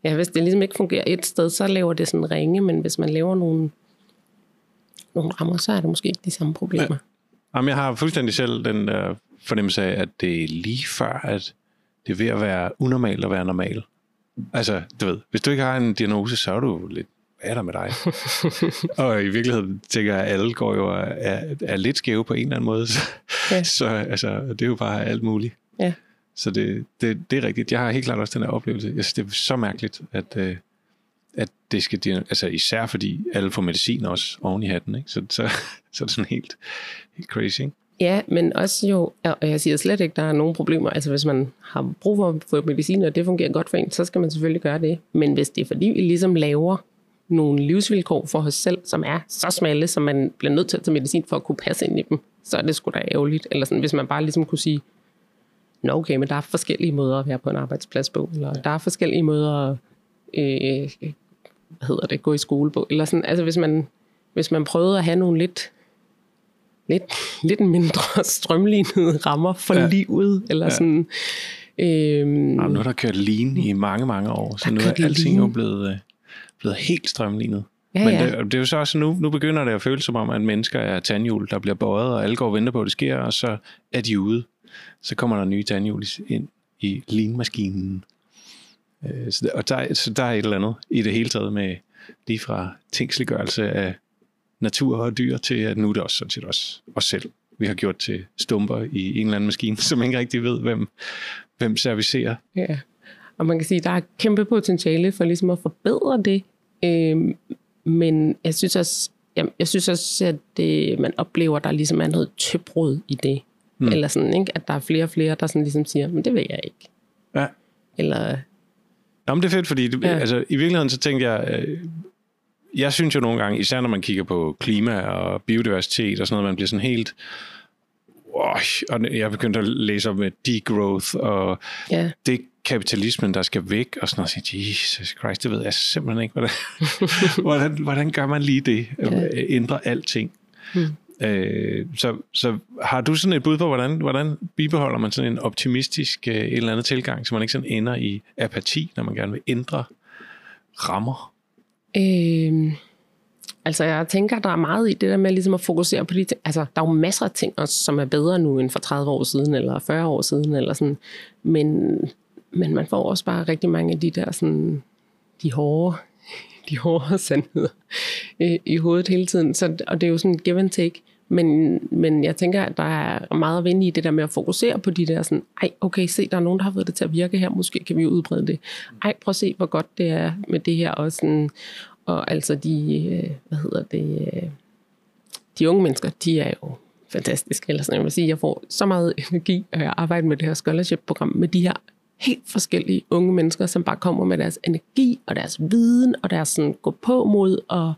ja, hvis det ligesom ikke fungerer et sted, så laver det sådan ringe, men hvis man laver nogle, nogle rammer, så er det måske ikke de samme problemer. Ja. Jamen, jeg har fuldstændig selv den der fornemmelse af, at det er lige før, at det er ved at være unormalt at være normal. Altså, du ved, hvis du ikke har en diagnose, så er du lidt, hvad er der med dig? og i virkeligheden tænker jeg, at alle går jo er, er lidt skæve på en eller anden måde. Så, ja. så altså, det er jo bare alt muligt. Ja. Så det, det, det er rigtigt. Jeg har helt klart også den her oplevelse. Jeg synes, det er så mærkeligt, at, øh, at det skal, altså især fordi alle får medicin også oven i hatten, ikke? Så, så, så er det sådan helt, helt crazy, ikke? Ja, men også jo, og jeg siger slet ikke, at der er nogen problemer. Altså hvis man har brug for at få medicin, og det fungerer godt for en, så skal man selvfølgelig gøre det. Men hvis det er fordi, vi ligesom laver nogle livsvilkår for os selv, som er så smalle, som man bliver nødt til at tage medicin for at kunne passe ind i dem, så er det sgu da ærgerligt. Eller sådan, hvis man bare ligesom kunne sige, Nå okay, men der er forskellige måder at være på en arbejdsplads på, eller der er forskellige måder at øh, hvad hedder det, gå i skole på. Eller sådan, altså hvis man, hvis man prøvede at have nogle lidt lidt, lidt mindre strømlignede rammer for ja. livet, eller ja. sådan. Øhm, Jamen, nu er der kørt lean i mange, mange år, så nu er alting jo blevet, øh, blevet helt strømlignet. Ja, Men det, det er jo så også nu, nu begynder det at føles som om, at mennesker er tandhjul, der bliver bøjet, og alle går og venter på, at det sker, og så er de ude. Så kommer der nye tandhjul ind i lean-maskinen. Øh, så, og der, så der er et eller andet i det hele taget med lige fra tingsliggørelse af natur og dyr til, at nu er det også sådan set også os selv. Vi har gjort til stumper i en eller anden maskine, som ikke rigtig ved, hvem, hvem servicerer. Ja, og man kan sige, at der er kæmpe potentiale for ligesom at forbedre det. Øhm, men jeg synes også, jeg, jeg synes også, at det, man oplever, at der ligesom er noget tøbrud i det. Mm. Eller sådan, ikke? at der er flere og flere, der sådan ligesom siger, men det vil jeg ikke. Ja. Eller... Jamen det er fedt, fordi det, ja. altså, i virkeligheden så tænkte jeg, øh, jeg synes jo nogle gange, især når man kigger på klima og biodiversitet og sådan noget, man bliver sådan helt... og jeg begyndte at læse om degrowth, og yeah. det kapitalismen, der skal væk, og sådan noget. Jesus Christ, det ved jeg simpelthen ikke, hvordan, hvordan, hvordan gør man lige det? Yeah. Ændre alting. Hmm. Øh, så, så har du sådan et bud på, hvordan, hvordan bibeholder man sådan en optimistisk øh, en eller anden tilgang, så man ikke sådan ender i apati, når man gerne vil ændre rammer? Øh, altså jeg tænker, der er meget i det der med ligesom at fokusere på de ting. Altså der er jo masser af ting også, som er bedre nu end for 30 år siden, eller 40 år siden, eller sådan. Men, men man får også bare rigtig mange af de der sådan, de hårde, de hårde sandheder i, i hovedet hele tiden. Så, og det er jo sådan give and take. Men, men jeg tænker, at der er meget at vinde i det der med at fokusere på de der sådan, ej, okay, se, der er nogen, der har fået det til at virke her, måske kan vi udbrede det. Ej, prøv at se, hvor godt det er med det her. Og, sådan, og altså de, øh, hvad hedder det, øh, de unge mennesker, de er jo fantastiske. Eller sådan, jeg vil sige, jeg får så meget energi af at arbejde med det her scholarship-program, med de her helt forskellige unge mennesker, som bare kommer med deres energi og deres viden og deres sådan, gå på mod og,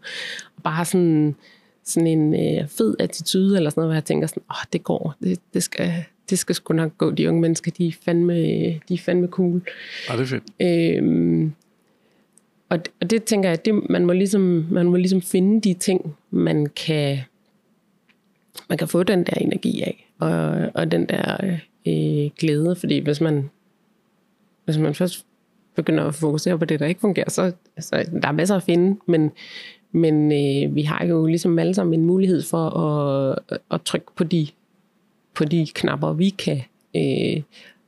og bare sådan sådan en øh, fed attitude, eller sådan noget, hvor jeg tænker sådan, åh, oh, det går, det, det, skal, det skal sgu nok gå. De unge mennesker, de er fandme, de er fandme cool. Ja, det er fedt. Øhm, og, det, og det tænker jeg, det, man, må ligesom, man må ligesom finde de ting, man kan, man kan få den der energi af, og, og den der øh, glæde, fordi hvis man, hvis man først begynder at fokusere på det, der ikke fungerer, så altså, der er masser at finde, men, men øh, vi har jo ligesom alle sammen en mulighed for at, at trykke på de, på de knapper, vi kan, øh,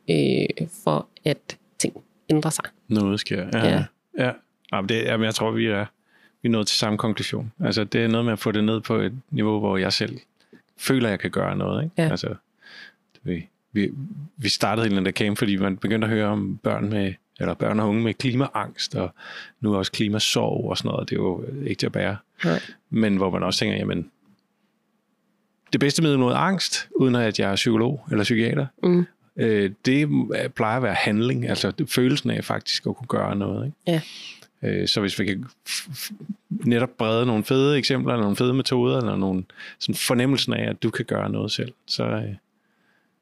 øh, for at ting ændrer sig. Noget sker, ja. Ja. ja. ja det, jamen, jeg tror, vi er, vi er nået til samme konklusion. Altså, det er noget med at få det ned på et niveau, hvor jeg selv føler, jeg kan gøre noget. Ikke? Ja. Altså, vi, vi, vi startede hele den der camp, fordi man begyndte at høre om børn med eller børn og unge med klimaangst, og nu også klimasorg og sådan noget. Det er jo ikke til at bære. Nej. Men hvor man også tænker, jamen, det bedste middel mod angst, uden at jeg er psykolog eller psykiater, Mm. øh, det plejer at være handling, altså følelsen af faktisk at kunne gøre noget. Ikke? Ja. Øh, så hvis vi kan netop brede nogle fede eksempler, eller nogle fede metoder, eller nogle sådan fornemmelsen af, at du kan gøre noget selv, så, øh,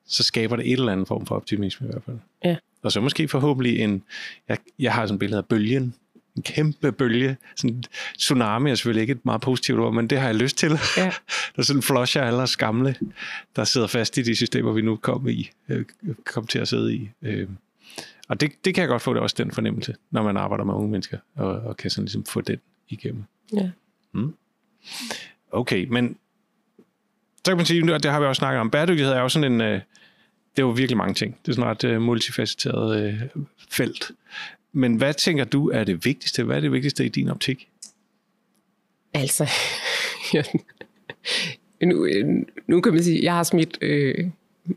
så skaber det et eller andet form for optimisme i hvert fald. Ja. Og så måske forhåbentlig en, jeg, jeg har sådan et billede af bølgen, en kæmpe bølge, sådan tsunami er selvfølgelig ikke et meget positivt ord, men det har jeg lyst til. Ja. der er sådan af alle os gamle, der sidder fast i de systemer, vi nu kom i, øh, kom til at sidde i. Øh. Og det, det kan jeg godt få det også den fornemmelse, når man arbejder med unge mennesker, og, og kan sådan ligesom få den igennem. Ja. Okay, men så kan man sige, og det har vi også snakket om, bæredygtighed er jo sådan en, øh, det er jo virkelig mange ting. Det er sådan et øh, multifacetteret øh, felt. Men hvad tænker du er det vigtigste? Hvad er det vigtigste i din optik? Altså, ja. nu, nu kan man sige, at jeg har smidt øh,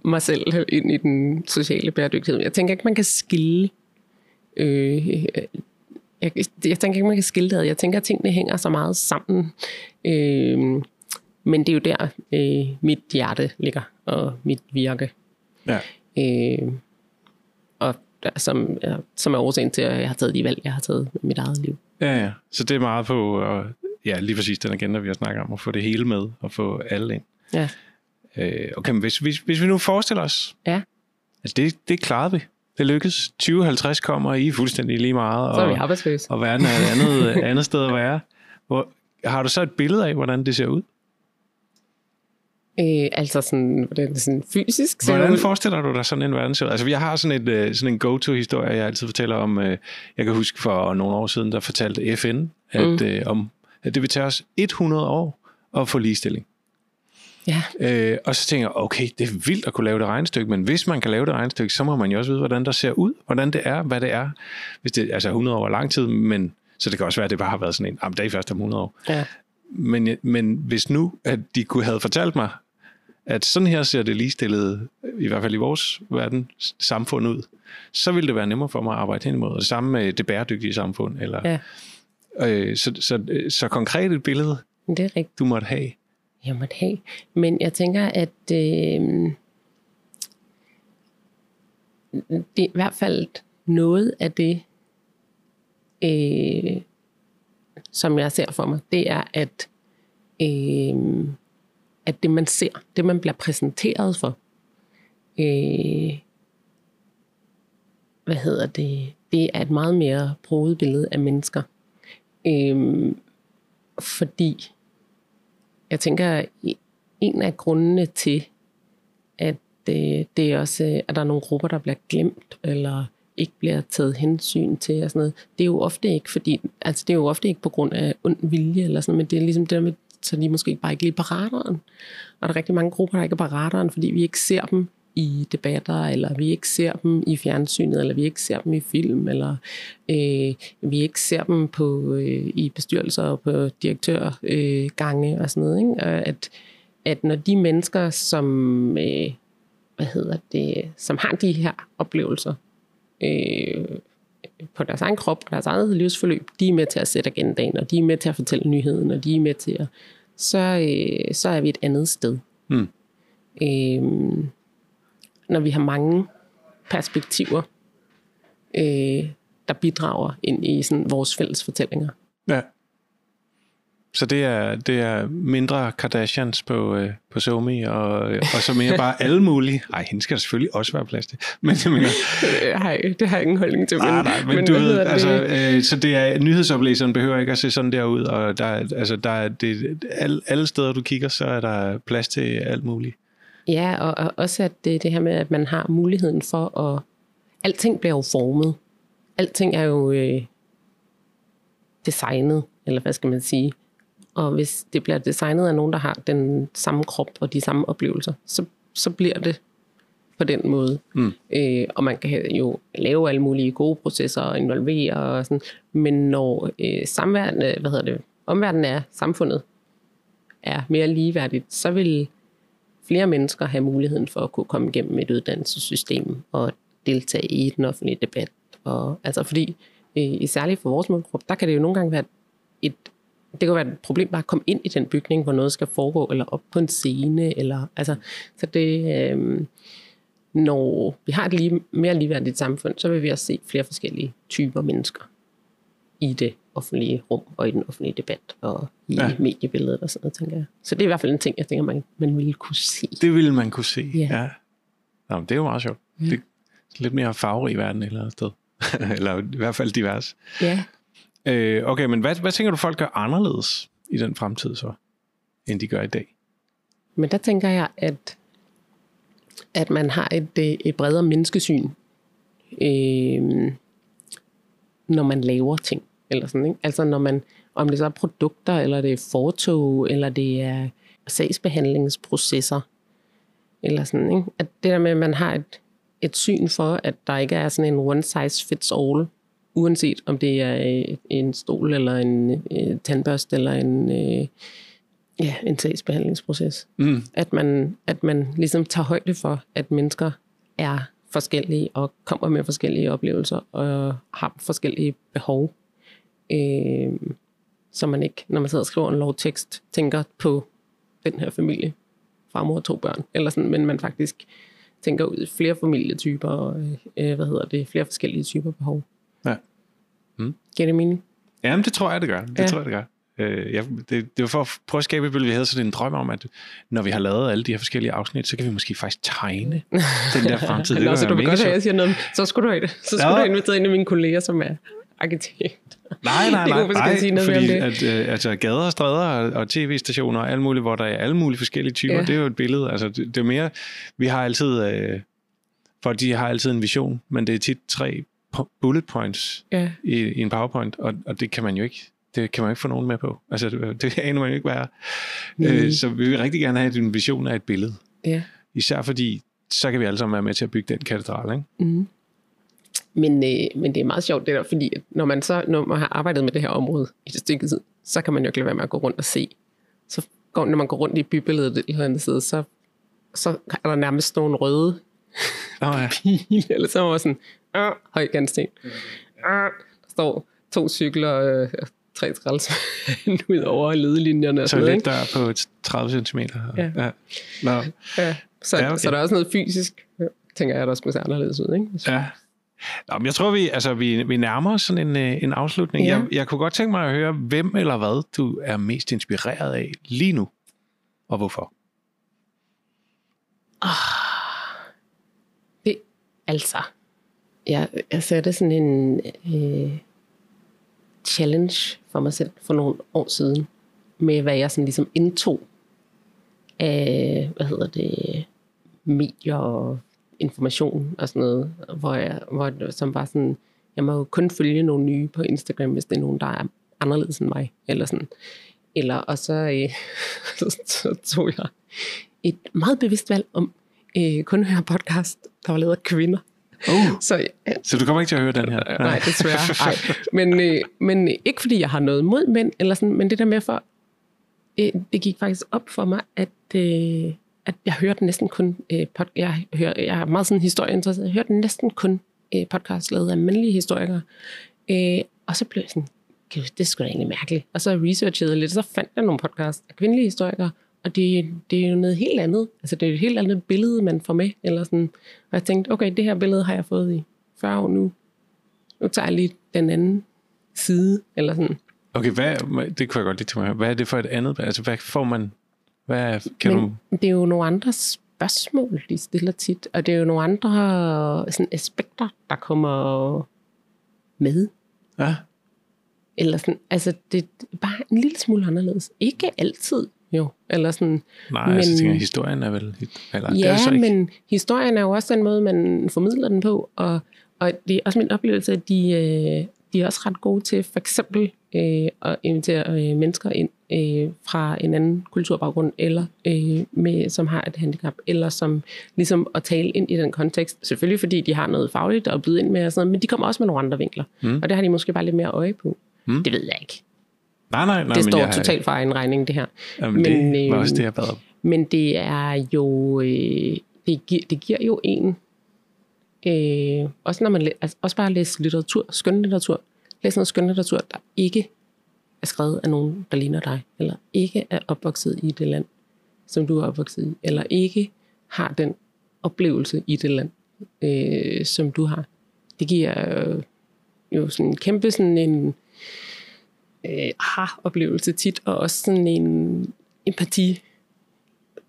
mig selv ind i den sociale bæredygtighed. Jeg tænker ikke, man kan skille. Øh, jeg, jeg tænker ikke, man kan skille det. Jeg tænker, at tingene hænger så meget sammen. Øh, men det er jo der, øh, mit hjerte ligger, og mit virke. Ja. Øh, og der, som, ja, som er årsagen til, at jeg har taget de valg, jeg har taget med mit eget liv. Ja, ja. Så det er meget på, og, ja, lige præcis den agenda, vi har snakket om, at få det hele med, og få alle ind. Ja. Øh, okay, men hvis, hvis, hvis vi nu forestiller os, Ja. altså det, det klarede vi. Det lykkedes. 2050 kommer I er fuldstændig lige meget, Så er vi arbejdsløse. og verden er et andet, andet sted at være. Hvor, har du så et billede af, hvordan det ser ud? Øh, altså sådan, hvordan det sådan fysisk ser Hvordan ud. forestiller du dig sådan en verden ser ud? Altså, jeg har sådan, et, øh, sådan en go-to-historie, jeg altid fortæller om. øh, Jeg kan huske for nogle år siden, der fortalte FN, at, Mm. øh, om, at det vil tage os 100 år at få ligestilling. Ja, Øh, og så tænker jeg, okay, det er vildt at kunne lave det regnestykke, men hvis man kan lave det regnestykke, så må man jo også vide, hvordan der ser ud, hvordan det er, hvad det er. Hvis det, altså 100 år er lang tid, men så det kan også være, at det bare har været sådan en, jamen det er først om 100 år. ja. Men, men hvis nu, at de kunne have fortalt mig, at sådan her ser det ligestillede, i hvert fald i vores verden, samfund ud, så ville det være nemmere for mig at arbejde hen imod. Og det samme med det bæredygtige samfund. Eller, Ja. øh, så, så, så konkret et billede, det er rigtigt, du måtte have. jeg måtte have. Men jeg tænker, at øh, det er i hvert fald noget af det, øh, som jeg ser for mig, det er, at, øh, at det man ser, det man bliver præsenteret for, øh, hvad hedder det, det er et meget mere bruget billede af mennesker. Øh, fordi jeg tænker, en af grundene til, at det, det er også, at der er nogle grupper, der bliver glemt, eller ikke bliver taget hensyn til, og sådan noget, det er jo ofte ikke, fordi, altså det er jo ofte ikke på grund af ond vilje, eller sådan noget, men det er ligesom det der med, så de måske bare ikke lige på radaren. Og der er rigtig mange grupper, der ikke er på radaren, fordi vi ikke ser dem i debatter, eller vi ikke ser dem i fjernsynet, eller vi ikke ser dem i film, eller øh, vi ikke ser dem på øh, i bestyrelser og på direktørgange øh, gange og sådan noget. Ikke? Og At, at når de mennesker, som, øh, hvad hedder det, som har de her oplevelser øh, på deres egen krop og deres eget livsforløb, de er med til at sætte agendaen, og de er med til at fortælle nyheden, og de er med til at, så, øh, så er vi et andet sted. Mm. Øh, når vi har mange perspektiver, øh, der bidrager ind i sådan vores fælles fortællinger. Ja. Så det er, det er mindre Kardashians på, øh, på Somi, og, og så mere bare alle mulige. Ej, hende skal der selvfølgelig også være plads til. Men jeg mener, hej, det har jeg ingen holdning til. nej, nej, men, men du ved, hedder det? altså, øh, så det er, nyhedsoplæseren behøver ikke at se sådan der ud, og der, er- altså, der er det, alle, alle steder, du kigger, så er der plads til alt muligt. Ja, og, og også at det, det her med, at man har muligheden for at... Alting bliver jo formet. alting er jo øh, designet, eller hvad skal man sige. Og hvis det bliver designet af nogen, der har den samme krop og de samme oplevelser, så, så bliver det på den måde. Mm. Øh, og man kan jo lave alle mulige gode processer og involvere og sådan. Men når øh, samverden, øh, hvad hedder det, omverdenen er samfundet, er mere ligeværdigt, så vil flere mennesker have muligheden for at kunne komme igennem et uddannelsessystem og deltage i den offentlige debat. Og, altså fordi, øh, særligt for vores målgruppe, der kan det jo nogle gange være et, det kan være et problem bare at komme ind i den bygning, hvor noget skal foregå, eller op på en scene, eller, altså, så det, øh, når vi har et lige, mere ligeværdigt samfund, så vil vi også se flere forskellige typer mennesker i det offentlige rum og i den offentlige debat og i ja. mediebilledet og sådan noget, tænker jeg. Så det er i hvert fald en ting, jeg tænker, man, man ville kunne se. Det ville man kunne se, ja. ja. Nå, det er jo meget sjovt. Ja. Det er lidt mere farverig verden et eller andet sted. eller i hvert fald divers. Ja. Øh, okay, men hvad, hvad tænker du, folk gør anderledes i den fremtid så, end de gør i dag? Men der tænker jeg, at, at man har et, øh, et bredere menneskesyn, øh, når man laver ting. Eller sådan, ikke? Altså når man, om det så er produkter, eller det er fortog, eller det er sagsbehandlingsprocesser, eller sådan, ikke? At det der med, at man har et, et syn for, at der ikke er sådan en one size fits all, uanset om det er en stol, eller en, en tandbørste, eller en, øh, ja, en sagsbehandlingsproces. Mm. At, man, at man ligesom tager højde for, at mennesker er forskellige og kommer med forskellige oplevelser og har forskellige behov øh, så man ikke, når man sidder og skriver en lovtekst, tænker på den her familie, farmor og to børn, eller sådan, men man faktisk tænker ud i flere familietyper, og øh, hvad hedder det, flere forskellige typer behov. Ja. Mm. Giver det mening? Jamen, det tror jeg, det gør. Det ja. tror jeg, det gør. Øh, ja, det, det var for at prøve at skabe et billede. Vi havde sådan en drøm om, at når vi har lavet alle de her forskellige afsnit, så kan vi måske faktisk tegne den der fremtid. Det Nå, så du vil godt have, at jeg siger noget, så skulle du have det. Så skulle ja. du have inviteret en af mine kolleger, som er arkitekt. Nej, nej, nej, nej, sige noget fordi at, øh, altså, gader, stræder og, og tv-stationer og alt muligt, hvor der er alle mulige forskellige typer, ja. det er jo et billede. Altså, det, det er mere, vi har altid, øh, for de har altid en vision, men det er tit tre bullet points ja. i, i en PowerPoint, og, og det kan man jo ikke det kan man ikke få nogen med på. Altså, det, det aner man jo ikke, hvad er. Mm. Øh, så vi vil rigtig gerne have en vision af et billede. Ja. Især fordi, så kan vi alle sammen være med til at bygge den katedral, ikke? Mm. Men, øh, men det er meget sjovt det der, fordi når man så når man har arbejdet med det her område i det stykke tid, så kan man jo ikke lade være med at gå rundt og se. Så går, når man går rundt i bybilledet et eller andet sted, så, så er der nærmest nogle røde oh, ja. pile, eller så var sådan, øh, høj gansten. Øh, der står to cykler, øh, tre træls ud over ledelinjerne. Og sådan lidt der på 30 cm. Ja. Ja. Nå. ja. Så, ja, okay. så der er også noget fysisk, tænker jeg, der skulle se anderledes ud. Ikke? Ja. Nå, men jeg tror, vi, altså, vi, vi nærmer os sådan en, øh, en afslutning. Ja. Jeg, jeg kunne godt tænke mig at høre, hvem eller hvad du er mest inspireret af lige nu, og hvorfor? Oh, det, altså, jeg, altså, jeg det sådan en øh, challenge for mig selv for nogle år siden, med hvad jeg sådan ligesom indtog af, hvad hedder det, medier og information og sådan noget, hvor jeg, hvor, som var sådan, jeg må jo kun følge nogle nye på Instagram, hvis det er nogen, der er anderledes end mig, eller sådan. Eller, og så, øh, så, så tog jeg et meget bevidst valg om øh, kun at høre podcast, der var lavet af kvinder. Oh, så, ja. så du kommer ikke til at høre den her? Nej, desværre. Ej. Men, øh, men ikke fordi jeg har noget mod mænd, eller sådan, men det der med for, øh, det gik faktisk op for mig, at, øh, at jeg hørte næsten kun øh, pod, jeg, hører, jeg er meget sådan historieinteresseret, jeg hørte næsten kun øh, podcast lavet af mandlige historikere. Øh, og så blev jeg sådan, Gud, det er sgu da egentlig mærkeligt. Og så researchede jeg lidt, og så fandt jeg nogle podcast af kvindelige historikere, og det, det er jo noget helt andet. Altså det er et helt andet billede, man får med. Eller sådan. Og jeg tænkte, okay, det her billede har jeg fået i 40 år nu. Nu tager jeg lige den anden side. Eller sådan. Okay, hvad, det kunne jeg godt lide til mig. Hvad er det for et andet? Altså hvad får man hvad kan Men du... det er jo nogle andre spørgsmål, de stiller tit, og det er jo nogle andre sådan, aspekter, der kommer med. Ja. Eller sådan, altså det er bare en lille smule anderledes. Ikke altid, jo. Eller sådan, Nej, men, altså, jeg tænker, historien er vel... Eller, ja, er men historien er jo også den måde, man formidler den på, og, Og det er også min oplevelse, at de, øh, de er også ret gode til for eksempel øh, at invitere øh, mennesker ind øh, fra en anden kulturbaggrund, eller øh, med, som har et handicap, eller som ligesom at tale ind i den kontekst. Selvfølgelig fordi de har noget fagligt at byde ind med, og sådan noget, men de kommer også med nogle andre vinkler. Mm. Og det har de måske bare lidt mere øje på. Mm. Det ved jeg ikke. Nej, nej, nej. Det står jeg, totalt for egen regning, det her. Jamen, men, det var også det, jeg bad om. Men det er jo... Øh, det, gi- det giver jo en... Øh, også når man altså, også bare læser litteratur, skønlitteratur. Læs noget skønlitteratur, der ikke er skrevet af nogen, der ligner dig, eller ikke er opvokset i det land, som du er opvokset i, eller ikke har den oplevelse i det land, øh, som du har. Det giver øh, jo sådan en kæmpe sådan en øh, aha-oplevelse tit, og også sådan en empati,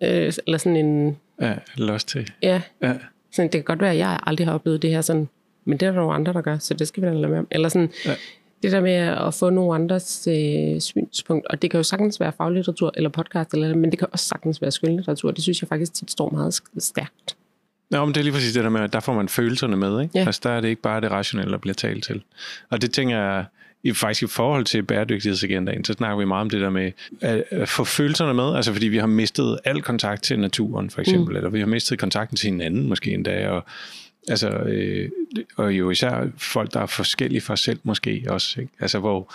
øh, eller sådan en, Ja, lost til. ja, Ja. sådan, det kan godt være, at jeg aldrig har oplevet det her sådan, men det er der nogle andre, der gør, så det skal vi da lade med om. Eller sådan, Ja. ja. det der med at få nogle andres øh, synspunkt, og det kan jo sagtens være faglitteratur eller podcast, eller, men det kan også sagtens være skønlitteratur. Det synes jeg faktisk tit står meget stærkt. Nå, men det er lige præcis det der med, at der får man følelserne med, ikke? Ja. Altså, der er det ikke bare det rationelle, der bliver talt til. Og det tænker jeg, i, faktisk i forhold til bæredygtighedsagendaen, så snakker vi meget om det der med at, at få følelserne med, altså fordi vi har mistet al kontakt til naturen, for eksempel, mm. eller vi har mistet kontakten til hinanden, måske endda, og Altså, øh, og jo især folk, der er forskellige fra selv måske også. Ikke? Altså, hvor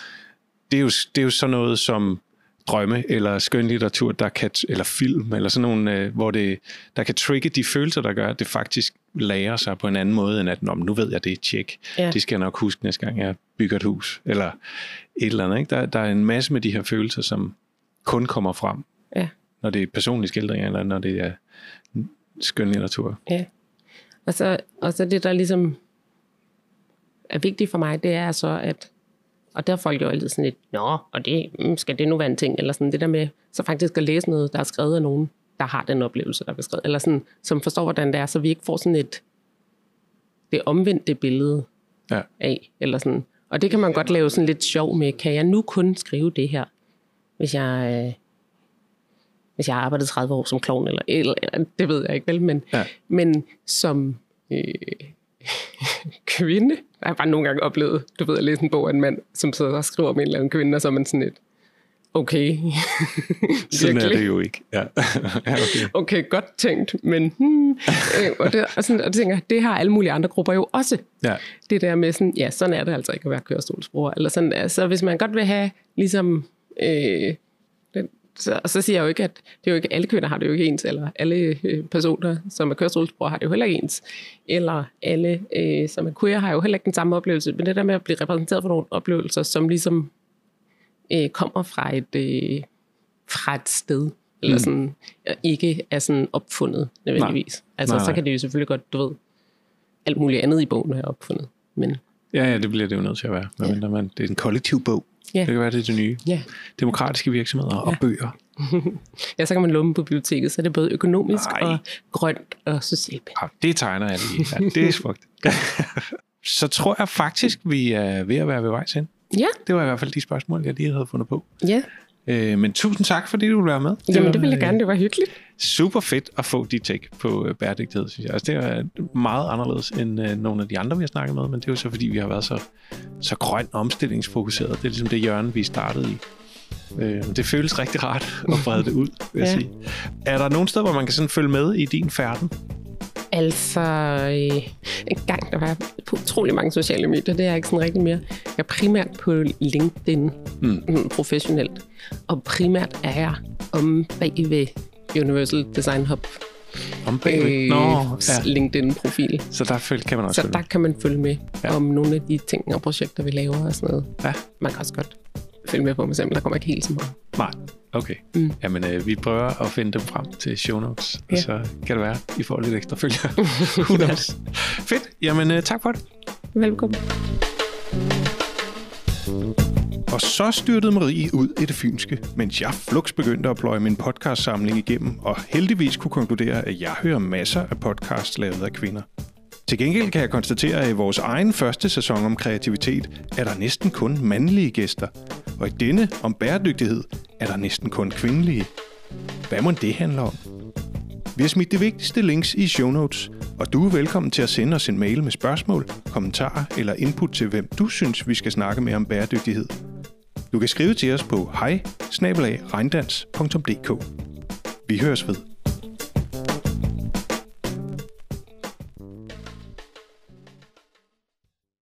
det er, jo, det er jo sådan noget som drømme eller skønlitteratur, der kan, eller film, eller sådan nogle, øh, hvor det, der kan trigge de følelser, der gør, at det faktisk lærer sig på en anden måde, end at Nå, nu ved jeg det, tjek. Ja. Det skal jeg nok huske næste gang, jeg bygger et hus, eller et eller andet. Ikke? Der, der er en masse med de her følelser, som kun kommer frem, Ja. når det er personlige skildringer, eller når det er skønlitteratur. Ja. Og så, og så det, der ligesom er vigtigt for mig, det er så, at og der er folk jo altid sådan lidt, nå, og det, mm, skal det nu være en ting? Eller sådan det der med, så faktisk at læse noget, der er skrevet af nogen, der har den oplevelse, der er beskrevet. Eller sådan, som forstår, hvordan det er, så vi ikke får sådan et, det omvendte billede Ja. af. Eller sådan. Og det kan man godt lave sådan lidt sjov med. Kan jeg nu kun skrive det her, hvis jeg, øh, hvis jeg har arbejdet 30 år som klovn? Eller, eller, eller det ved jeg ikke vel, men, Ja. men som øh, kvinde, jeg har bare nogle gange oplevet, du ved, at læse en bog af en mand, som sidder og skriver om en eller anden kvinde, og så er man sådan et, okay, Sådan er det jo ikke. Ja. ja, okay. okay, godt tænkt, men hmm, øh, og, det, og, sådan, og det tænker det har alle mulige andre grupper jo også. ja. Det der med sådan, ja, sådan er det altså ikke at være kørestolsbruger. Eller sådan, altså, hvis man godt vil have, ligesom, øh, den, så, og så siger jeg jo ikke, at det er jo ikke alle kvinder har det jo ikke ens, eller alle øh, personer, som er kørestolsbrugere, har det jo heller ikke ens. Eller alle, øh, som er queer, har jo heller ikke den samme oplevelse. Men det der med at blive repræsenteret for nogle oplevelser, som ligesom øh, kommer fra et, øh, fra et sted, eller Mm. sådan, ikke er sådan opfundet nødvendigvis. Nej. Altså, Nej, så kan det jo selvfølgelig godt, du ved, alt muligt andet i bogen er opfundet. Men Ja, ja, det bliver det jo nødt til at være. Ja. Ja. Man, det er en kollektiv bog. Ja. Det kan være, det er det nye. ja, Demokratiske virksomheder og bøger. ja, så kan man lumme på biblioteket, så er det både økonomisk Ej. og grønt og socialt. Ja, det tegner jeg lige. Ja, det er smukt. Så tror jeg faktisk, vi er ved at være ved vejs ind. Ja, Det var i hvert fald de spørgsmål, jeg lige havde fundet på. ja. Øh, men tusind tak, fordi du ville være med. Jamen, var, det vil jeg gerne. Det var hyggeligt. Super fedt at få dit take på øh, bæredygtighed, synes jeg. Altså, det er meget anderledes end øh, nogle af de andre, vi har snakket med, men det er jo så, fordi vi har været så, så grøn omstillingsfokuseret. Det er ligesom det hjørne, vi startede i. Øh, det føles rigtig rart at brede det ud, vil jeg Ja. sige. Er der nogen steder, hvor man kan sådan følge med i din færden? Altså, øh, en gang der var jeg på utrolig mange sociale medier, det er jeg ikke sådan rigtig mere. Jeg er primært på LinkedIn, Mm. professionelt. Og primært er jeg om bagved Universal Design Hub Om bagved? Øh, Nå, ja. LinkedIn-profil. Så der føl- kan man også Så følge der kan man følge med ja. om nogle af de ting og projekter, vi laver og sådan noget. Ja. Man kan også godt følge med på mig selv, der kommer ikke helt så meget. Nej, okay. Mm. Jamen, øh, vi prøver at finde dem frem til show notes, og Ja. så kan det være, I får lidt ekstra følgere. Who knows? Fedt. Jamen, øh, tak for det. Velkommen. Og så styrtede Marie ud i det fynske, mens jeg flux begyndte at pløje min podcastsamling igennem, og heldigvis kunne konkludere, at jeg hører masser af podcasts lavet af kvinder. Til gengæld kan jeg konstatere, at i vores egen første sæson om kreativitet er der næsten kun mandlige gæster, og i denne om bæredygtighed er der næsten kun kvindelige. Hvad må det handle om? Vi har smidt de vigtigste links i show notes, Og du er velkommen til at sende os en mail med spørgsmål, kommentarer eller input til, hvem du synes, vi skal snakke med om bæredygtighed. Du kan skrive til os på hej Vi høres ved.